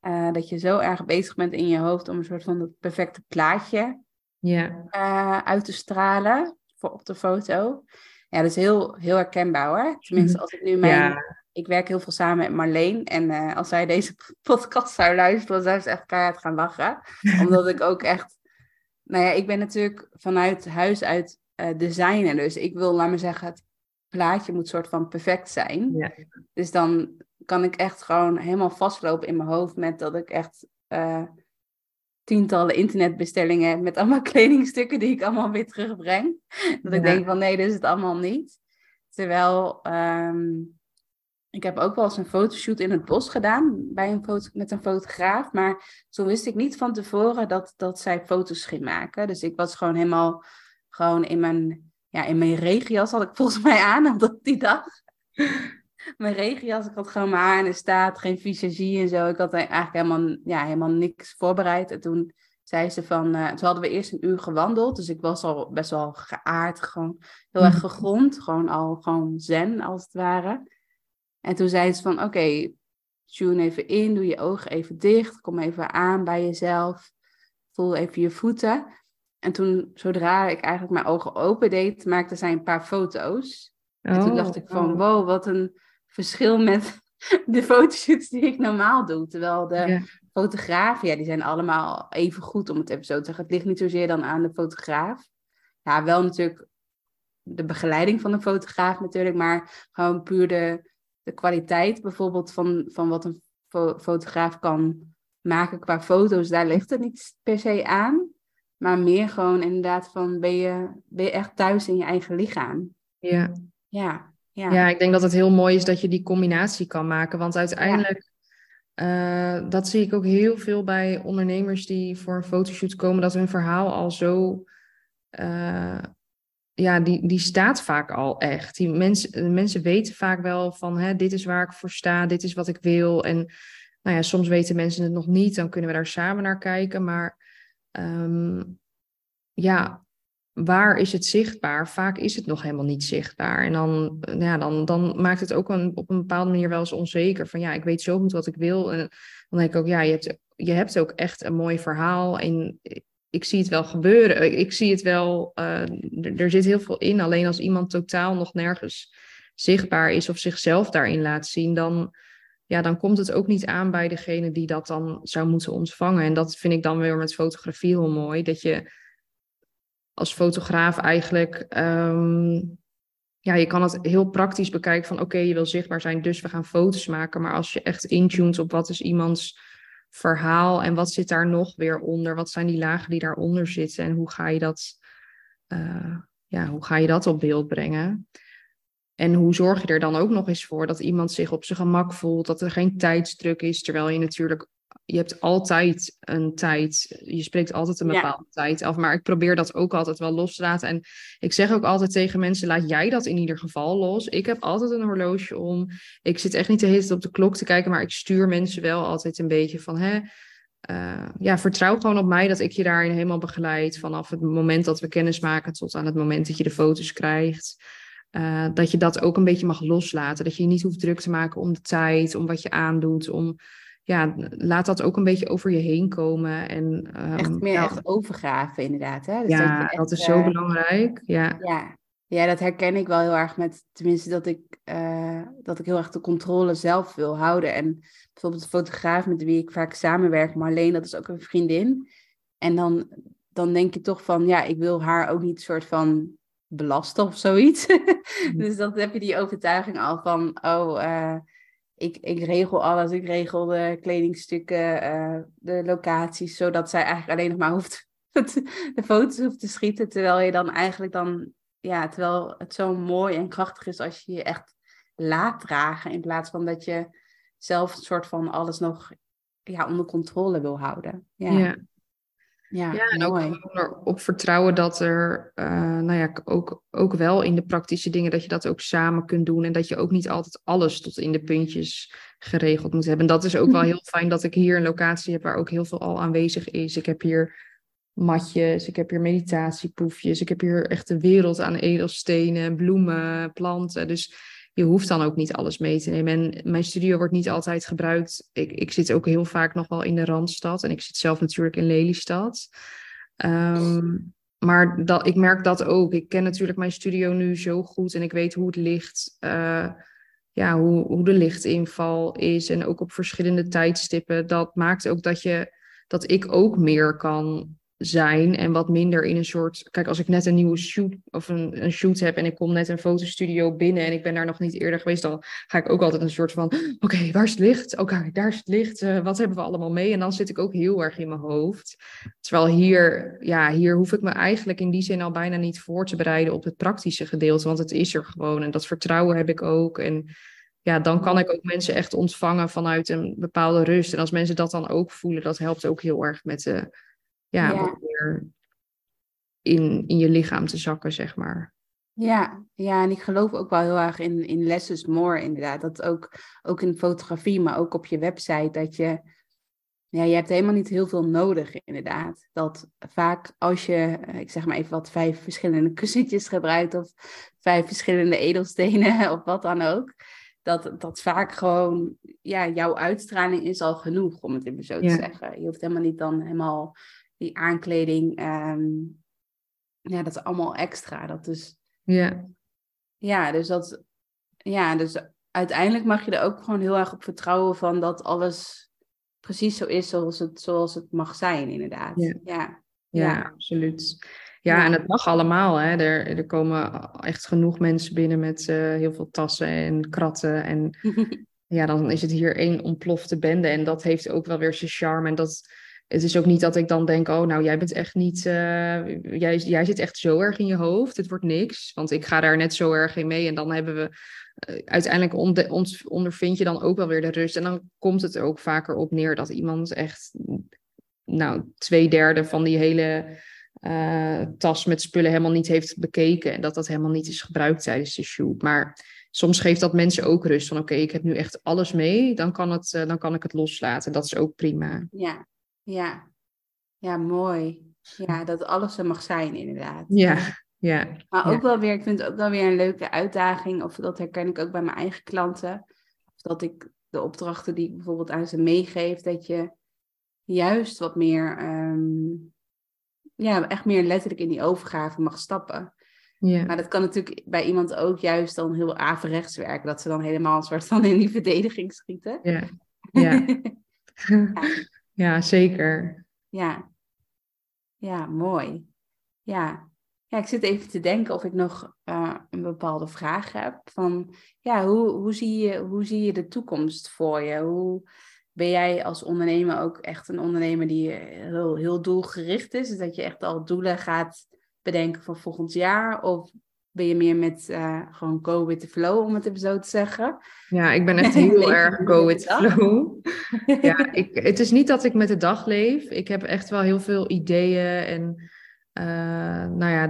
Uh, dat je zo erg bezig bent in je hoofd om een soort van het perfecte plaatje ja. Uh, uit te stralen voor op de foto. Ja, dat is heel, heel herkenbaar hoor. Tenminste, mhm. als ik nu mijn... Ik werk heel veel samen met Marleen. En uh, als zij deze (laughs) podcast zou luisteren, zou ze echt keihard gaan lachen. (laughs) Omdat ik ook echt... Nou ja, ik ben natuurlijk vanuit huis uit uh, designer. Dus ik wil, laat me zeggen, het plaatje moet soort van perfect zijn. Ja. Dus dan kan ik echt gewoon helemaal vastlopen in mijn hoofd met dat ik echt tientallen internetbestellingen met allemaal (laughs) kledingstukken die ik allemaal weer terugbreng. Dat ik denk van nee, dit is het allemaal niet. Terwijl ehm, ik heb ook wel eens een fotoshoot in het bos gedaan bij een foto, met een fotograaf. Maar toen wist ik niet van tevoren dat, dat zij foto's ging maken. Dus ik was gewoon helemaal gewoon in mijn ja, in mijn regenjas had ik (laughs) volgens mij aan op die dag. Mijn regenjas, ik had gewoon mijn haar in de staat, geen visagie en zo. Ik had eigenlijk helemaal, ja, helemaal niks voorbereid. En toen zei ze van, uh, toen hadden we eerst een uur gewandeld. Dus ik was al best wel geaard, gewoon heel erg mhm. gegrond. Gewoon al gewoon zen, als het ware. En toen zei ze van, oké, okay, tune even in, doe je ogen even dicht. Kom even aan bij jezelf. Voel even je voeten. En toen, zodra ik eigenlijk mijn ogen open deed, maakte zij een paar foto's. en toen dacht ik van, oh. wow, wat een verschil met (laughs) de fotoshoots die ik normaal doe. Terwijl de fotografen, ja, die zijn allemaal even goed, om het even zo te zeggen. Het ligt niet zozeer dan aan de fotograaf. Ja, wel natuurlijk de begeleiding van de fotograaf natuurlijk, maar gewoon puur de, de kwaliteit bijvoorbeeld van, van wat een fotograaf kan maken qua foto's, daar ligt het niet per se aan. Maar meer gewoon inderdaad van, ben je, ben je echt thuis in je eigen lichaam? Ja. Ja, ja. ja, ik denk dat het heel mooi is dat je die combinatie kan maken. Want uiteindelijk, uh, dat zie ik ook heel veel bij ondernemers die voor een fotoshoot komen, dat hun verhaal al zo, uh, ja, die, die staat vaak al echt. Die mensen, mensen weten vaak wel van, hè, dit is waar ik voor sta, dit is wat ik wil. En nou ja, soms weten mensen het nog niet, dan kunnen we daar samen naar kijken. Maar um, ja, waar is het zichtbaar? Vaak is het nog helemaal niet zichtbaar. En dan, ja, dan, dan maakt het ook op een bepaalde manier wel eens onzeker. Van ja, ik weet zo goed wat ik wil. En dan denk ik ook, ja, je hebt, je hebt ook echt een mooi verhaal. En ik zie het wel gebeuren. Ik zie het wel, uh, er, zit heel veel in. Alleen als iemand totaal nog nergens zichtbaar is of zichzelf daarin laat zien, dan, ja, dan komt het ook niet aan bij degene die dat dan zou moeten ontvangen. En dat vind ik dan weer met fotografie heel mooi. Dat je als fotograaf eigenlijk, um, ja, je kan het heel praktisch bekijken van oké, je wil zichtbaar zijn, dus we gaan foto's maken. Maar als je echt intunt op wat is iemands verhaal en wat zit daar nog weer onder, wat zijn die lagen die daaronder zitten en hoe ga je dat, uh, ja, hoe ga je dat op beeld brengen? En hoe zorg je er dan ook nog eens voor dat iemand zich op zijn gemak voelt, dat er geen tijdsdruk is, terwijl je natuurlijk je hebt altijd een tijd. Je spreekt altijd een bepaalde tijd af. Maar ik probeer dat ook altijd wel los te laten. En ik zeg ook altijd tegen mensen: laat jij dat in ieder geval los. Ik heb altijd een horloge om. Ik zit echt niet de hele tijd op de klok te kijken. Maar ik stuur mensen wel altijd een beetje van: hè, uh, ja, vertrouw gewoon op mij dat ik je daarin helemaal begeleid. Vanaf het moment dat we kennis maken tot aan het moment dat je de foto's krijgt. Uh, dat je dat ook een beetje mag loslaten. Dat je je niet hoeft druk te maken om de tijd, om wat je aandoet, om ja, laat dat ook een beetje over je heen komen. En, um, echt meer ja. echt overgraven, inderdaad. Hè? Dus ja, dat, dat is zo uh, belangrijk. Ja. ja. Ja, dat herken ik wel heel erg met, tenminste dat ik, uh, dat ik heel erg de controle zelf wil houden. En bijvoorbeeld de fotograaf met wie ik vaak samenwerk, Marleen, dat is ook een vriendin. En dan, dan denk je toch van, ja, ik wil haar ook niet soort van belasten of zoiets. (laughs) Mm. dus dan heb je die overtuiging al van, oh, uh, ik, ik regel alles. Ik regel de kledingstukken, uh, de locaties, zodat zij eigenlijk alleen nog maar (laughs) hoeft de foto's hoeft te schieten. Terwijl je dan eigenlijk dan, ja, terwijl het zo mooi en krachtig is als je je echt laat dragen. In plaats van dat je zelf een soort van alles nog ja, onder controle wil houden. Ja, ja en ook erop vertrouwen dat er, uh, nou ja, ook, ook wel in de praktische dingen, dat je dat ook samen kunt doen. En dat je ook niet altijd alles tot in de puntjes geregeld moet hebben. En dat is ook wel heel fijn dat ik hier een locatie heb waar ook heel veel al aanwezig is. Ik heb hier matjes, ik heb hier meditatieproefjes, ik heb hier echt de wereld aan edelstenen, bloemen, planten. Dus je hoeft dan ook niet alles mee te nemen. En mijn studio wordt niet altijd gebruikt. Ik, ik zit ook heel vaak nog wel in de Randstad. En ik zit zelf natuurlijk in Lelystad. Um, maar dat, ik merk dat ook. Ik ken natuurlijk mijn studio nu zo goed. En ik weet hoe het licht... Uh, ja, hoe, hoe de lichtinval is. En ook op verschillende tijdstippen. Dat maakt ook dat je dat ik ook meer kan zijn en wat minder in een soort. Kijk, als ik net een nieuwe shoot of een, een shoot heb en ik kom net een fotostudio binnen en ik ben daar nog niet eerder geweest, dan ga ik ook altijd een soort van: oké, waar is het licht? Oké, daar is het licht. Uh, wat hebben we allemaal mee? En dan zit ik ook heel erg in mijn hoofd. Terwijl hier, ja, hier hoef ik me eigenlijk in die zin al bijna niet voor te bereiden op het praktische gedeelte, want het is er gewoon en dat vertrouwen heb ik ook. En ja, dan kan ik ook mensen echt ontvangen vanuit een bepaalde rust. En als mensen dat dan ook voelen, dat helpt ook heel erg met de ja, ja. Wat meer in, in je lichaam te zakken, zeg maar. Ja, ja, en ik geloof ook wel heel erg in, in less is more, inderdaad. Dat ook, ook in fotografie, maar ook op je website, dat je, ja, je hebt helemaal niet heel veel nodig, inderdaad. Dat vaak als je, eh, ik zeg maar even wat, vijf verschillende (laughs) kussentjes gebruikt of vijf verschillende edelstenen (laughs) of wat dan ook, dat, dat vaak gewoon, ja, jouw uitstraling is al genoeg, om het even zo te zeggen. Je hoeft helemaal niet dan helemaal die aankleding, ehm, ja, dat is allemaal extra. Dat is ja. Ja, dus dat, ja, dus uiteindelijk mag je er ook gewoon heel erg op vertrouwen van dat alles precies zo is zoals het, zoals het mag zijn, inderdaad. Ja, ja. ja. absoluut. Ja, en het mag allemaal. Hè. Er, er komen echt genoeg mensen binnen met uh, heel veel tassen en kratten. En (laughs) ja, dan is het hier één ontplofte bende. En dat heeft ook wel weer zijn charme. En dat, het is ook niet dat ik dan denk, oh, nou, jij bent echt niet, uh, jij, jij zit echt zo erg in je hoofd, het wordt niks. Want ik ga daar net zo erg in mee en dan hebben we, uh, uiteindelijk ons ondervind je dan ook wel weer de rust. En dan komt het ook vaker op neer dat iemand echt, nou, twee derde van die hele uh, tas met spullen helemaal niet heeft bekeken. En dat dat helemaal niet is gebruikt tijdens de shoot. Maar soms geeft dat mensen ook rust van, oké, ik heb nu echt alles mee, dan kan, het, dan kan ik het loslaten. Dat is ook prima. Ja, ja, ja, mooi. Ja, dat alles er mag zijn, inderdaad. Ja, ja. Maar ook wel weer, ik vind het ook wel weer een leuke uitdaging, of dat herken ik ook bij mijn eigen klanten. Of dat ik de opdrachten die ik bijvoorbeeld aan ze meegeef, dat je juist wat meer, ehm, ja, echt meer letterlijk in die overgave mag stappen. Ja. Maar dat kan natuurlijk bij iemand ook juist dan heel averechts werken, dat ze dan helemaal een soort van in die verdediging schieten. Ja, ja. (laughs) (laughs) ja. Ja, zeker. Ja, ja mooi. Ja. ja, ik zit even te denken of ik nog uh, een bepaalde vraag heb. Van, ja, hoe, hoe, zie je, hoe zie je de toekomst voor je? Hoe ben jij als ondernemer ook echt een ondernemer die heel, heel doelgericht is? Dat je echt al doelen gaat bedenken voor volgend jaar? Of ben je meer met uh, gewoon go with the flow, om het even zo te zeggen. Ja, ik ben (laughs) echt heel erg go with the flow. (laughs) ja, ik, het is niet dat ik met de dag leef. Ik heb echt wel heel veel ideeën. En uh, nou ja,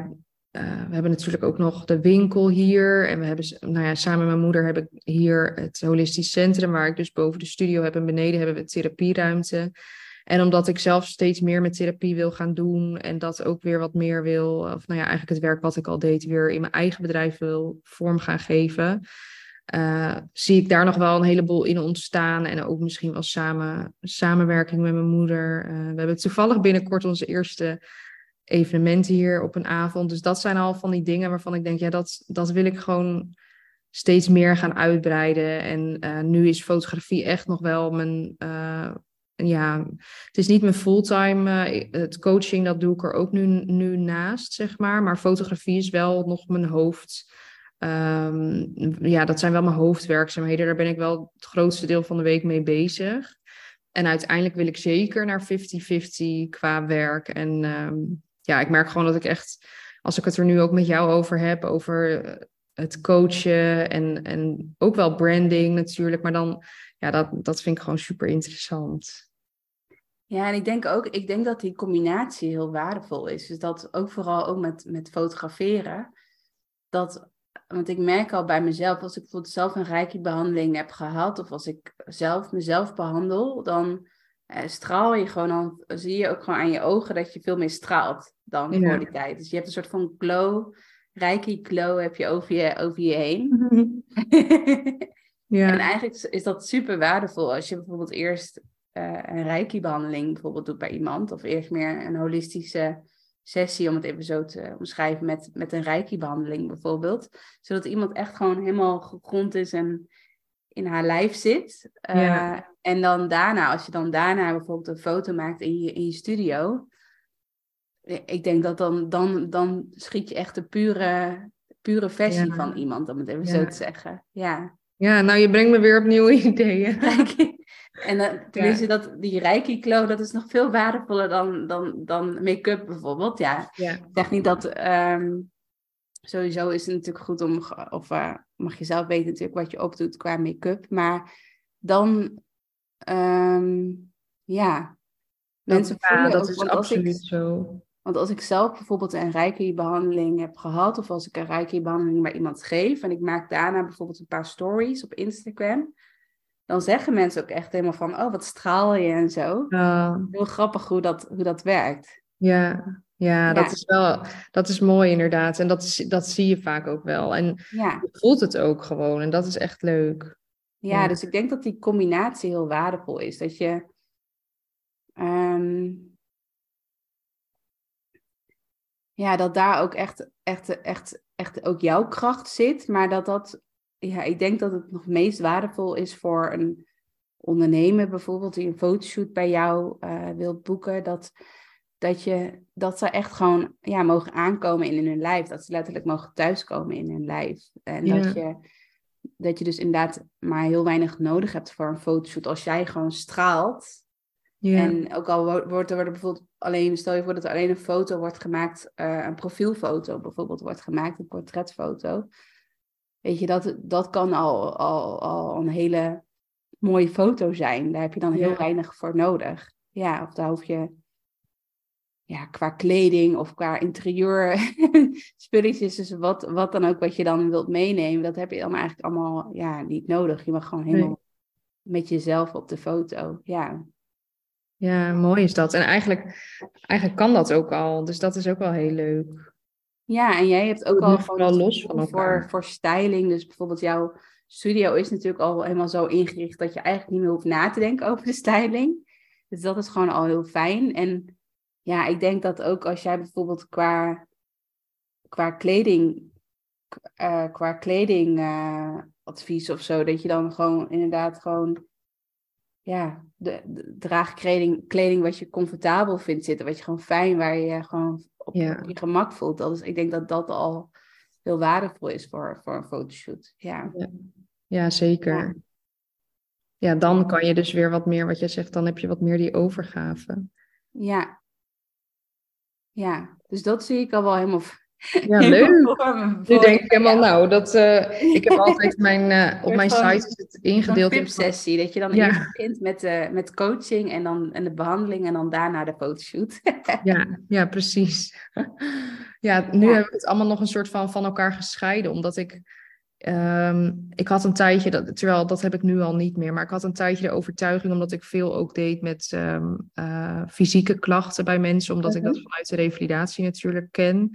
uh, we hebben natuurlijk ook nog de winkel hier. En we hebben, nou ja, samen met mijn moeder heb ik hier het holistisch centrum, waar ik dus boven de studio heb en beneden hebben we therapieruimte. En omdat ik zelf steeds meer met therapie wil gaan doen en dat ook weer wat meer wil, of nou ja, eigenlijk het werk wat ik al deed, weer in mijn eigen bedrijf wil vorm gaan geven, uh, zie ik daar nog wel een heleboel in ontstaan. En ook misschien wel samen, samenwerking met mijn moeder. Uh, we hebben toevallig binnenkort onze eerste evenementen hier op een avond. Dus dat zijn al van die dingen waarvan ik denk, ja, dat, dat wil ik gewoon steeds meer gaan uitbreiden. En uh, nu is fotografie echt nog wel mijn ja, het is niet mijn fulltime. Uh, het coaching, dat doe ik er ook nu, nu naast, zeg maar. Maar fotografie is wel nog mijn hoofd. Um, ja, dat zijn wel mijn hoofdwerkzaamheden. Daar ben ik wel het grootste deel van de week mee bezig. En uiteindelijk wil ik zeker naar 50-50 qua werk. En um, ja, ik merk gewoon dat ik echt, als ik het er nu ook met jou over heb, over het coachen en, en ook wel branding natuurlijk. Maar dan, ja, dat, dat vind ik gewoon super interessant. Ja, en ik denk ook, ik denk dat die combinatie heel waardevol is. Dus dat ook vooral ook met, met fotograferen. Dat, want ik merk al bij mezelf, als ik bijvoorbeeld zelf een rijke behandeling heb gehad, of als ik zelf mezelf behandel, dan eh, straal je gewoon, dan zie je ook gewoon aan je ogen dat je veel meer straalt dan ja. voor die tijd. Dus je hebt een soort van glow, rijke glow heb je over je, over je heen. (laughs) ja. (laughs) En eigenlijk is dat super waardevol als je bijvoorbeeld eerst een reiki-behandeling bijvoorbeeld doet bij iemand. Of eerst meer een holistische sessie, om het even zo te omschrijven, met, met een reiki-behandeling bijvoorbeeld. Zodat iemand echt gewoon helemaal gegrond is en in haar lijf zit. Uh, En dan daarna, als je dan daarna bijvoorbeeld een foto maakt in je, in je studio. Ik denk dat dan, dan, dan schiet je echt de pure, pure versie van iemand, om het even zo te zeggen. Ja. Ja, nou je brengt me weer op nieuwe (laughs) ideeën. En uh, tenminste, dat, die reiki-glow, dat is nog veel waardevoller dan, dan, dan make-up bijvoorbeeld. Ja, ja. ik zeg niet dat... Um, sowieso is het natuurlijk goed om... Of uh, mag je zelf weten natuurlijk wat je opdoet qua make-up. Maar dan... Um, ja, mensen dat, voelen ja, dat is absoluut ik, zo. Want als ik zelf bijvoorbeeld een reiki-behandeling heb gehad, of als ik een reiki-behandeling bij iemand geef en ik maak daarna bijvoorbeeld een paar stories op Instagram, dan zeggen mensen ook echt helemaal van, oh, wat straal je en zo. Heel grappig hoe dat, hoe dat werkt. Ja, ja, dat is wel, dat is mooi inderdaad. En dat, is, dat zie je vaak ook wel. En Ja, je voelt het ook gewoon. En dat is echt leuk. ja Ja. dus ik denk dat die combinatie heel waardevol is. Dat je, ehm, ja, dat daar ook echt, echt, echt, echt ook jouw kracht zit. Maar dat dat, ja, ik denk dat het nog meest waardevol is voor een ondernemer bijvoorbeeld die een fotoshoot bij jou eh wil boeken. Dat, dat, je, dat ze echt gewoon ja, mogen aankomen in hun lijf. Dat ze letterlijk mogen thuiskomen in hun lijf. En Ja. dat, je, dat je dus inderdaad maar heel weinig nodig hebt voor een fotoshoot. Als jij gewoon straalt. Ja, En ook al wo- wordt er wordt er bijvoorbeeld alleen, stel je voor dat er alleen een foto wordt gemaakt, eh, een profielfoto bijvoorbeeld wordt gemaakt, een portretfoto. Weet je, dat, dat kan al, al, al een hele mooie foto zijn. Daar heb je dan heel Ja. weinig voor nodig. Ja, of daar hoef je ja, qua kleding of qua interieur (laughs) spulletjes, dus wat, wat dan ook wat je dan wilt meenemen, dat heb je dan eigenlijk allemaal ja, niet nodig. Je mag gewoon Nee. helemaal met jezelf op de foto. Ja. ja, mooi is dat. En eigenlijk, eigenlijk kan dat ook al. Dus dat is ook wel heel leuk. Ja, en jij hebt ook al gewoon los van voor, voor styling. Dus bijvoorbeeld jouw studio is natuurlijk al helemaal zo ingericht dat je eigenlijk niet meer hoeft na te denken over de styling. Dus dat is gewoon al heel fijn. En ja, ik denk dat ook als jij bijvoorbeeld qua, qua kleding, eh, qua kleding eh, advies of zo, dat je dan gewoon inderdaad gewoon ja, de, de, draag kleding, kleding wat je comfortabel vindt zitten, wat je gewoon fijn, waar je gewoon op, Ja. je gemak voelt. Dat is, ik denk dat dat al heel waardevol is voor, voor een fotoshoot. Ja, Ja, zeker. Ja. Ja, dan kan je dus weer wat meer, wat jij zegt, dan heb je wat meer die overgave. ja. Ja, dus dat zie ik al wel helemaal. Ja, leuk. Nu denk ik helemaal, ja, nou, dat, eh, ik heb (laughs) altijd mijn, eh, op mijn site is het Een ingedeeld in VIP-sessie, dat je dan Ja. eerst begint met, de met coaching en dan en de behandeling en dan daarna de fotoshoot. (laughs) Ja, ja, precies. (laughs) Ja, nu Ja. heb ik het allemaal nog een soort van van elkaar gescheiden, omdat ik, ehm, ik had een tijdje, dat, terwijl dat heb ik nu al niet meer, maar ik had een tijdje de overtuiging, omdat ik veel ook deed met ehm, eh, fysieke klachten bij mensen, omdat ik dat Mhm. vanuit de revalidatie natuurlijk ken,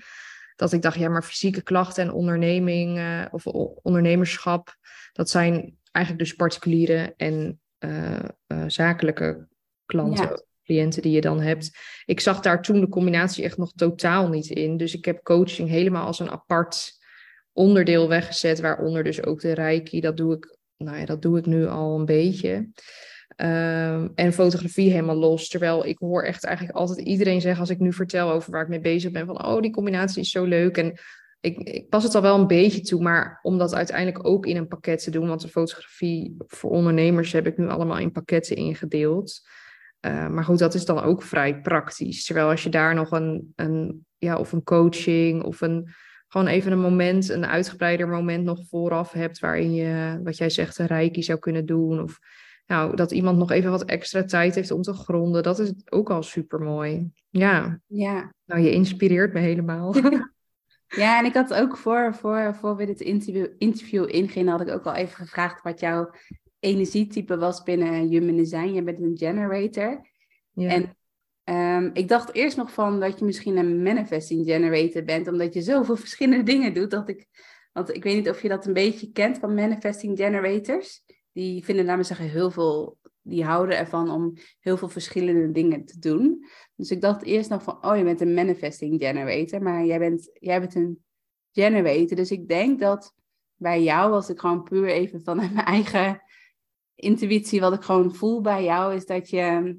dat ik dacht, ja, maar fysieke klachten en onderneming eh, of ondernemerschap, dat zijn eigenlijk dus particuliere en eh, eh, zakelijke klanten, Ja. cliënten die je dan hebt. Ik zag daar toen de combinatie echt nog totaal niet in. Dus ik heb coaching helemaal als een apart onderdeel weggezet, waaronder dus ook de reiki. Dat doe ik, nou ja, dat doe ik nu al een beetje. Ehm, en fotografie helemaal los. Terwijl ik hoor echt eigenlijk altijd iedereen zeggen als ik nu vertel over waar ik mee bezig ben, van oh, die combinatie is zo leuk. En ik, ik pas het al wel een beetje toe, maar om dat uiteindelijk ook in een pakket te doen, want de fotografie voor ondernemers heb ik nu allemaal in pakketten ingedeeld. Uh, maar goed, dat is dan ook vrij praktisch. Terwijl als je daar nog een, een, ja, of een coaching of een, gewoon even een moment, een uitgebreider moment nog vooraf hebt, waarin je, wat jij zegt, een reiki zou kunnen doen. Of nou, dat iemand nog even wat extra tijd heeft om te gronden. Dat is ook al super mooi. Ja, Ja. nou, je inspireert me helemaal. (laughs) (laughs) Ja, en ik had ook voor, voor, voor we dit interview, interview ingingen, had ik ook al even gevraagd wat jouw energietype was binnen Human Design. Je bent een generator. ja. En um, ik dacht eerst nog van dat je misschien een manifesting generator bent, omdat je zoveel (laughs) verschillende dingen doet. Dat ik, want ik weet niet of je dat een beetje kent van manifesting generators. Die vinden, we zeggen, heel veel, die houden ervan om heel veel verschillende dingen te doen. Dus ik dacht eerst nog van, oh, je bent een manifesting generator, maar jij bent, jij bent een generator. Dus ik denk dat bij jou, als ik gewoon puur even vanuit mijn eigen intuïtie, wat ik gewoon voel bij jou, is dat je,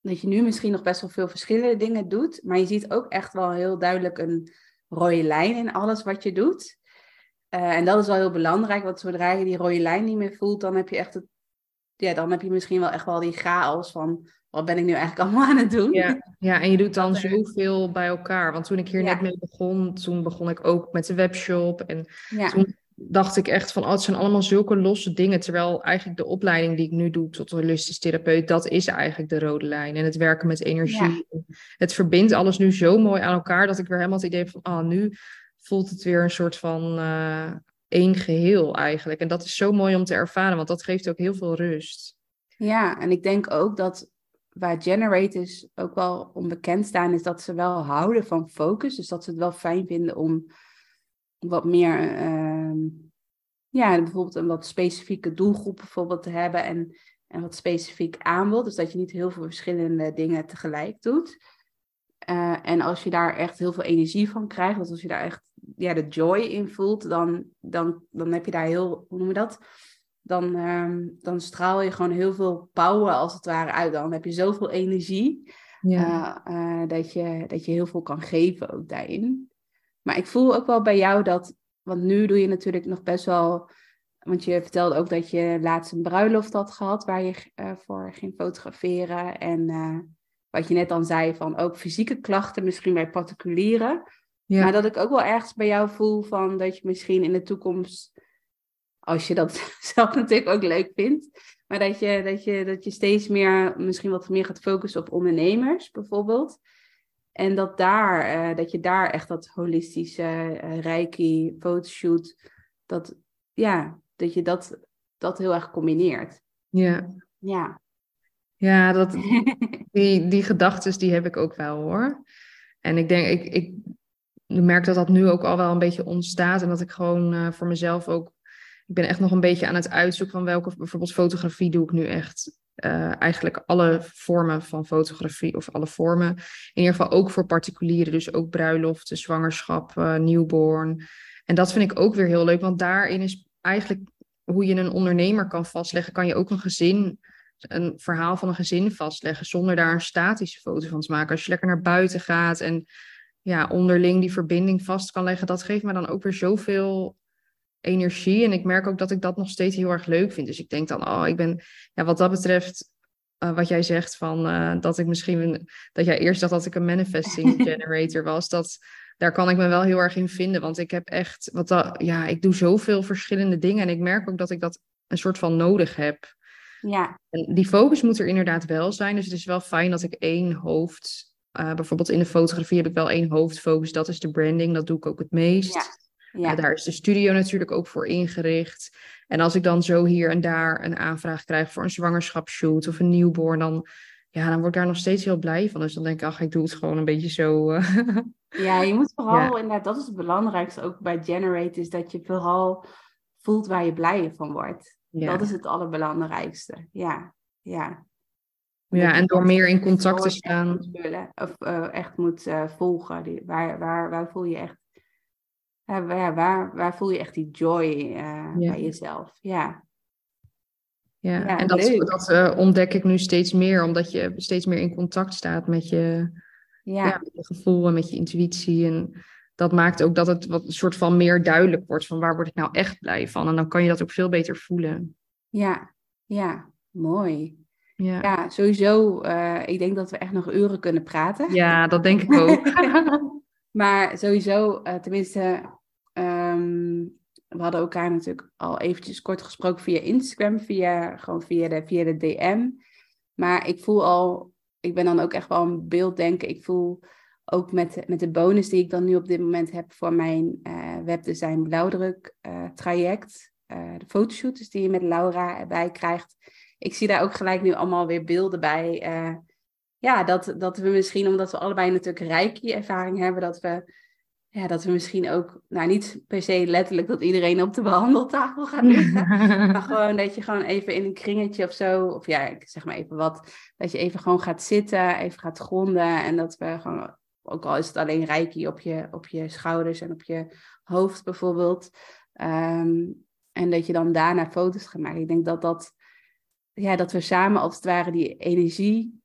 dat je nu misschien nog best wel veel verschillende dingen doet, maar je ziet ook echt wel heel duidelijk een rode lijn in alles wat je doet. Uh, en dat is wel heel belangrijk, want zodra je die rode lijn niet meer voelt, dan heb je echt het, ja, dan heb je misschien wel echt wel die chaos van wat ben ik nu eigenlijk (laughs) allemaal aan het doen? Ja, ja en je doet dan zoveel bij elkaar. Want toen ik hier Ja. net mee begon, toen begon ik ook met de webshop. En Ja. toen dacht ik echt van, oh, het zijn allemaal zulke losse dingen. Terwijl eigenlijk de opleiding die ik nu doe tot holistisch therapeut, dat is eigenlijk de rode lijn. En het werken met energie. Het verbindt alles nu zo mooi aan elkaar dat ik weer helemaal het idee heb van, ah, nu voelt het weer een soort van uh, één geheel eigenlijk. En dat is zo mooi om te ervaren, want dat geeft ook heel veel rust. Ja, en ik denk ook dat waar generators ook wel onbekend staan, is dat ze wel houden van focus. Dus dat ze het wel fijn vinden om wat meer, uh, ja, bijvoorbeeld een wat specifieke doelgroep bijvoorbeeld te hebben en, en wat specifiek aanbod. Dus dat je niet heel veel verschillende dingen tegelijk doet. Uh, en als je daar echt heel veel energie van krijgt, dus als je daar echt ja, de joy in voelt, dan, dan, dan heb je daar heel, hoe noem je dat? Dan, um, dan straal je gewoon heel veel power als het ware uit. Dan heb je zoveel energie ja. uh, uh, dat, je, dat je heel veel kan geven ook daarin. Maar ik voel ook wel bij jou dat, want nu doe je natuurlijk nog best wel, want je vertelde ook dat je laatst een bruiloft had gehad waar je uh, voor ging fotograferen. En wat je net dan zei van ook fysieke klachten misschien bij particulieren. Ja. Maar dat ik ook wel ergens bij jou voel van dat je misschien in de toekomst, als je dat (laughs) zelf natuurlijk ook leuk vindt, maar dat je, dat je, dat je steeds meer, misschien wat meer gaat focussen op ondernemers bijvoorbeeld. En dat, daar, uh, dat je daar echt dat holistische uh, reiki, fotoshoot, dat, ja, dat je dat, dat heel erg combineert. Ja. Ja. Ja, dat, (laughs) die, die gedachten die heb ik ook wel hoor. En ik denk, ik, ik merk dat dat nu ook al wel een beetje ontstaat. En dat ik gewoon uh, voor mezelf ook. Ik ben echt nog een beetje aan het uitzoeken van welke bijvoorbeeld fotografie doe ik nu echt uh, eigenlijk alle vormen van fotografie, of alle vormen, in ieder geval ook voor particulieren, dus ook bruiloften, zwangerschap, uh, newborn. En dat vind ik ook weer heel leuk, want daarin is eigenlijk hoe je een ondernemer kan vastleggen, kan je ook een gezin, een verhaal van een gezin vastleggen, zonder daar een statische foto van te maken. Als je lekker naar buiten gaat en ja, onderling die verbinding vast kan leggen, dat geeft me dan ook weer zoveel energie. En ik merk ook dat ik dat nog steeds heel erg leuk vind. Dus ik denk dan, oh, ik ben, ja, wat dat betreft, uh, wat jij zegt van uh, dat ik misschien, dat jij eerst dacht dat ik een manifesting (laughs) generator was, dat daar kan ik me wel heel erg in vinden. Want ik heb echt, wat dat, ja, ik doe zoveel verschillende dingen en ik merk ook dat ik dat een soort van nodig heb. Ja. En die focus moet er inderdaad wel zijn. Dus het is wel fijn dat ik één hoofd, uh, bijvoorbeeld in de fotografie heb ik wel één hoofdfocus. Dat is de branding, dat doe ik ook het meest. Ja. Ja. daar is de studio natuurlijk ook voor ingericht. En als ik dan zo hier en daar een aanvraag krijg voor een zwangerschapsshoot of een newborn, dan, ja, dan word ik daar nog steeds heel blij van. Dus dan denk ik, ach, ik doe het gewoon een beetje zo. Uh... (laughs) Ja, je moet vooral, ja. inderdaad, dat is het belangrijkste ook bij Generate, is dat je vooral voelt waar je blij van wordt. Ja. Dat is het allerbelangrijkste. Ja, ja. Ja, en door meer in contact te staan. Of uh, echt moet uh, volgen. Die, waar, waar, waar voel je echt waar, waar, waar voel je echt die joy ja. bij jezelf? Ja. Ja, ja en dat, dat ontdek ik nu steeds meer, omdat je steeds meer in contact staat met je, ja. met je gevoel en met je intuïtie. En dat maakt ook dat het wat een soort van meer duidelijk wordt van waar word ik nou echt blij van. En dan kan je dat ook veel beter voelen. Ja, ja, mooi. Ja, ja sowieso. Uh, ik denk dat we echt nog uren kunnen praten. Ja, dat denk ik ook. (laughs) Maar sowieso, uh, tenminste, um, we hadden elkaar natuurlijk al eventjes kort gesproken via Instagram, via, gewoon via de, via de DM. Maar ik voel al, ik ben dan ook echt wel een beelddenken. Ik voel ook met, met de bonus die ik dan nu op dit moment heb voor mijn uh, webdesign blauwdruk traject. de fotoshoot dus die je met Laura erbij krijgt. Ik zie daar ook gelijk nu allemaal weer beelden bij ja, dat, dat we misschien, omdat we allebei natuurlijk reiki-ervaring hebben, dat we, ja, dat we misschien ook, nou niet per se letterlijk dat iedereen op de behandeltafel gaat liggen, (laughs) maar gewoon dat je gewoon even in een kringetje of zo, of ja, ik zeg maar even wat, dat je even gewoon gaat zitten, even gaat gronden en dat we gewoon, ook al is het alleen reiki op je, op je schouders en op je hoofd bijvoorbeeld, um, en dat je dan daarna foto's gaat maken. Ik denk dat dat, ja, dat we samen als het ware die energie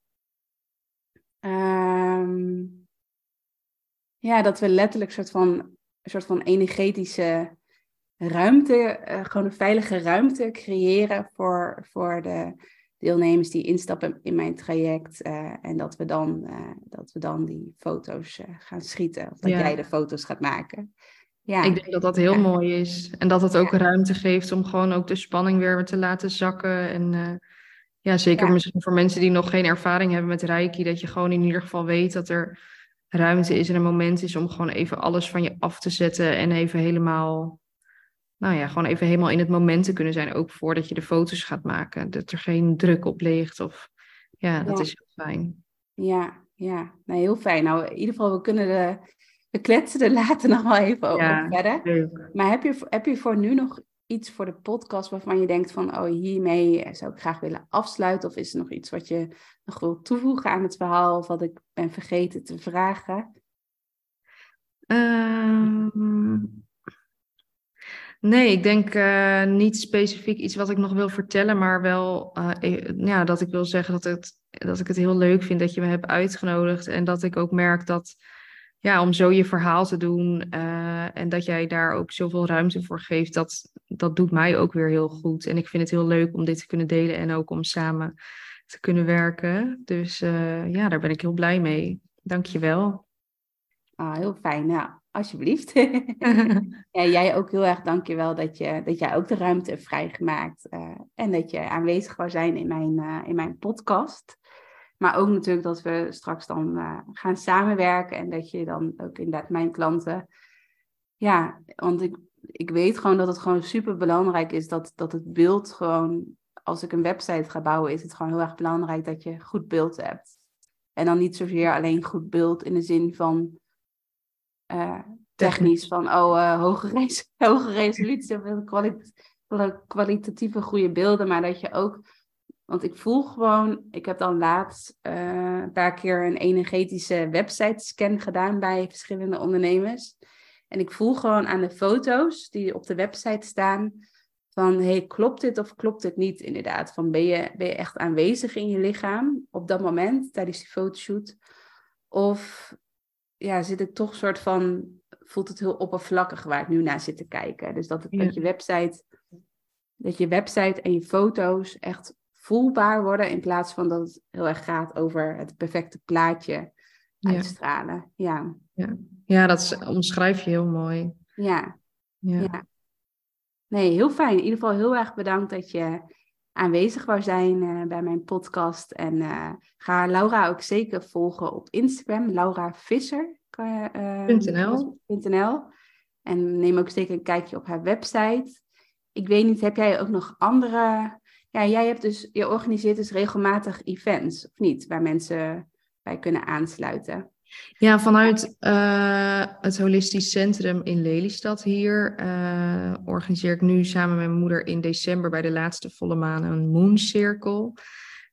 Um, ja, dat we letterlijk een soort van, een soort van energetische ruimte, uh, gewoon een veilige ruimte creëren voor, voor de deelnemers die instappen in mijn traject. Uh, en dat we, dan, uh, dat we dan die foto's gaan schieten. Of dat ja. jij de foto's gaat maken. Ja. Ik denk dat dat heel Ja. mooi is. En dat het ook Ja. ruimte geeft om gewoon ook de spanning weer te laten zakken. En eh, ja, zeker misschien voor mensen die nog geen ervaring hebben met Reiki, dat je gewoon in ieder geval weet dat er ruimte is en een moment is om gewoon even alles van je af te zetten en even helemaal, nou ja, gewoon even helemaal in het moment te kunnen zijn, ook voordat je de foto's gaat maken. Dat er geen druk op ligt of ja, dat is heel fijn. Ja, ja. Nee, heel fijn. Nou, in ieder geval, we kunnen de, we kletsen er later (laughs) nog wel even Ja. op verder. Leuk. Maar heb je, heb je voor nu nog iets voor de podcast waarvan je denkt van, oh, hiermee zou ik graag willen afsluiten? Of is er nog iets wat je nog wil toevoegen aan het verhaal of wat ik ben vergeten te vragen? Ehm, nee, ik denk eh, niet specifiek iets wat ik nog wil vertellen, maar wel eh, e- ja, dat ik wil zeggen dat, het, dat ik het heel leuk vind dat je me hebt uitgenodigd. En dat ik ook merk dat ja, om zo je verhaal te doen eh, en dat jij daar ook zoveel ruimte voor geeft, dat, dat doet mij ook weer heel goed. En ik vind het heel leuk om dit te kunnen delen en ook om samen te kunnen werken. Dus eh, ja, daar ben ik heel blij mee. Dank je wel. Ah, heel fijn. Nou, alsjeblieft. (laughs) (laughs) ja, jij ook heel erg dankjewel dat, je, dat jij ook de ruimte hebt vrijgemaakt. eh, en dat je aanwezig wou zijn in mijn, in mijn podcast. Maar ook natuurlijk dat we straks dan eh, gaan samenwerken. En dat je dan ook inderdaad mijn klanten... Ja, want ik, ik weet gewoon dat het gewoon super belangrijk is dat, dat het beeld gewoon... Als ik een website ga bouwen, is het gewoon heel erg belangrijk dat je goed beeld hebt. En dan niet zozeer alleen goed beeld in de zin van eh, technisch van oh, eh, hoge, res (laughs) hoge resolutie kwalitatieve goede beelden, maar dat je ook, want ik voel gewoon, ik heb dan laatst eh, een paar keer een energetische website scan gedaan bij verschillende ondernemers. En ik voel gewoon aan de foto's die op de website staan van hey, klopt dit of klopt dit niet inderdaad? Van ben je, ben je echt aanwezig in je lichaam op dat moment tijdens die fotoshoot? Of ja, zit het toch soort van, voelt het heel oppervlakkig waar ik nu naar zit te kijken. Dus dat, het, Ja. dat je website, dat je website en je foto's echt voelbaar worden in plaats van dat het heel erg gaat over het perfecte plaatje Ja. uitstralen. Ja, Ja, dat is- omschrijf je heel mooi. ja, Ja. ja. Nee, heel fijn. In ieder geval heel erg bedankt dat je aanwezig wou zijn eh, bij mijn podcast. En eh, ga Laura ook zeker volgen op Instagram, Laura Visser. Eh. En neem ook zeker een kijkje op haar website. Ik weet niet, heb jij ook nog andere... Ja, jij hebt dus, je organiseert dus regelmatig events, of niet? Waar mensen bij kunnen aansluiten. Ja, vanuit eh, het Holistisch Centrum in Lelystad hier eh, organiseer ik nu samen met mijn moeder in december bij de laatste volle maan een mooncirkel.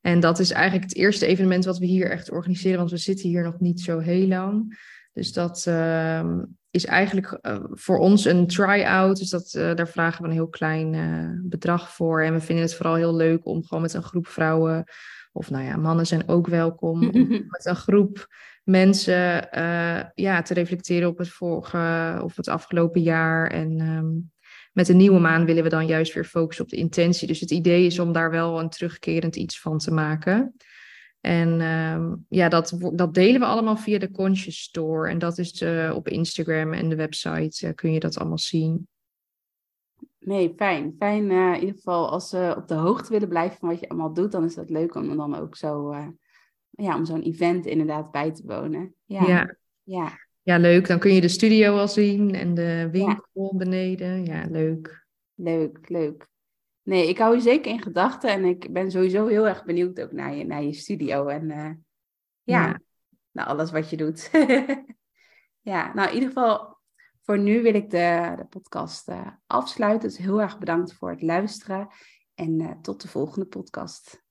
En dat is eigenlijk het eerste evenement wat we hier echt organiseren, want we zitten hier nog niet zo heel lang. Dus dat ehm, is eigenlijk eh, voor ons een try-out. Dus dat, eh, daar vragen we een heel klein eh, bedrag voor. En we vinden het vooral heel leuk om gewoon met een groep vrouwen, of nou ja, mannen zijn ook welkom, om (laughs) met een groep mensen ja, te reflecteren op het vorige of het afgelopen jaar. En ehm, met de nieuwe maan willen we dan juist weer focussen op de intentie. Dus het idee is om daar wel een terugkerend iets van te maken. En ehm, ja, dat, dat delen we allemaal via de Conscious Store. En dat is op Instagram en de website eh, kun je dat allemaal zien. Nee, fijn. Fijn eh, in ieder geval als ze op de hoogte willen blijven van wat je allemaal doet, dan is dat leuk om dan ook zo, eh, ja, om zo'n event inderdaad bij te wonen. Ja, Ja. ja. ja, leuk. Dan kun je de studio al zien en de winkel beneden. Ja, leuk. leuk, leuk. Nee, ik hou je zeker in gedachten en ik ben sowieso heel erg benieuwd ook naar je, naar je studio en eh, ja, Ja. naar alles wat je doet. (laughs) ja, nou in ieder geval voor nu wil ik de, de podcast eh, afsluiten. Dus heel erg bedankt voor het luisteren en eh, tot de volgende podcast.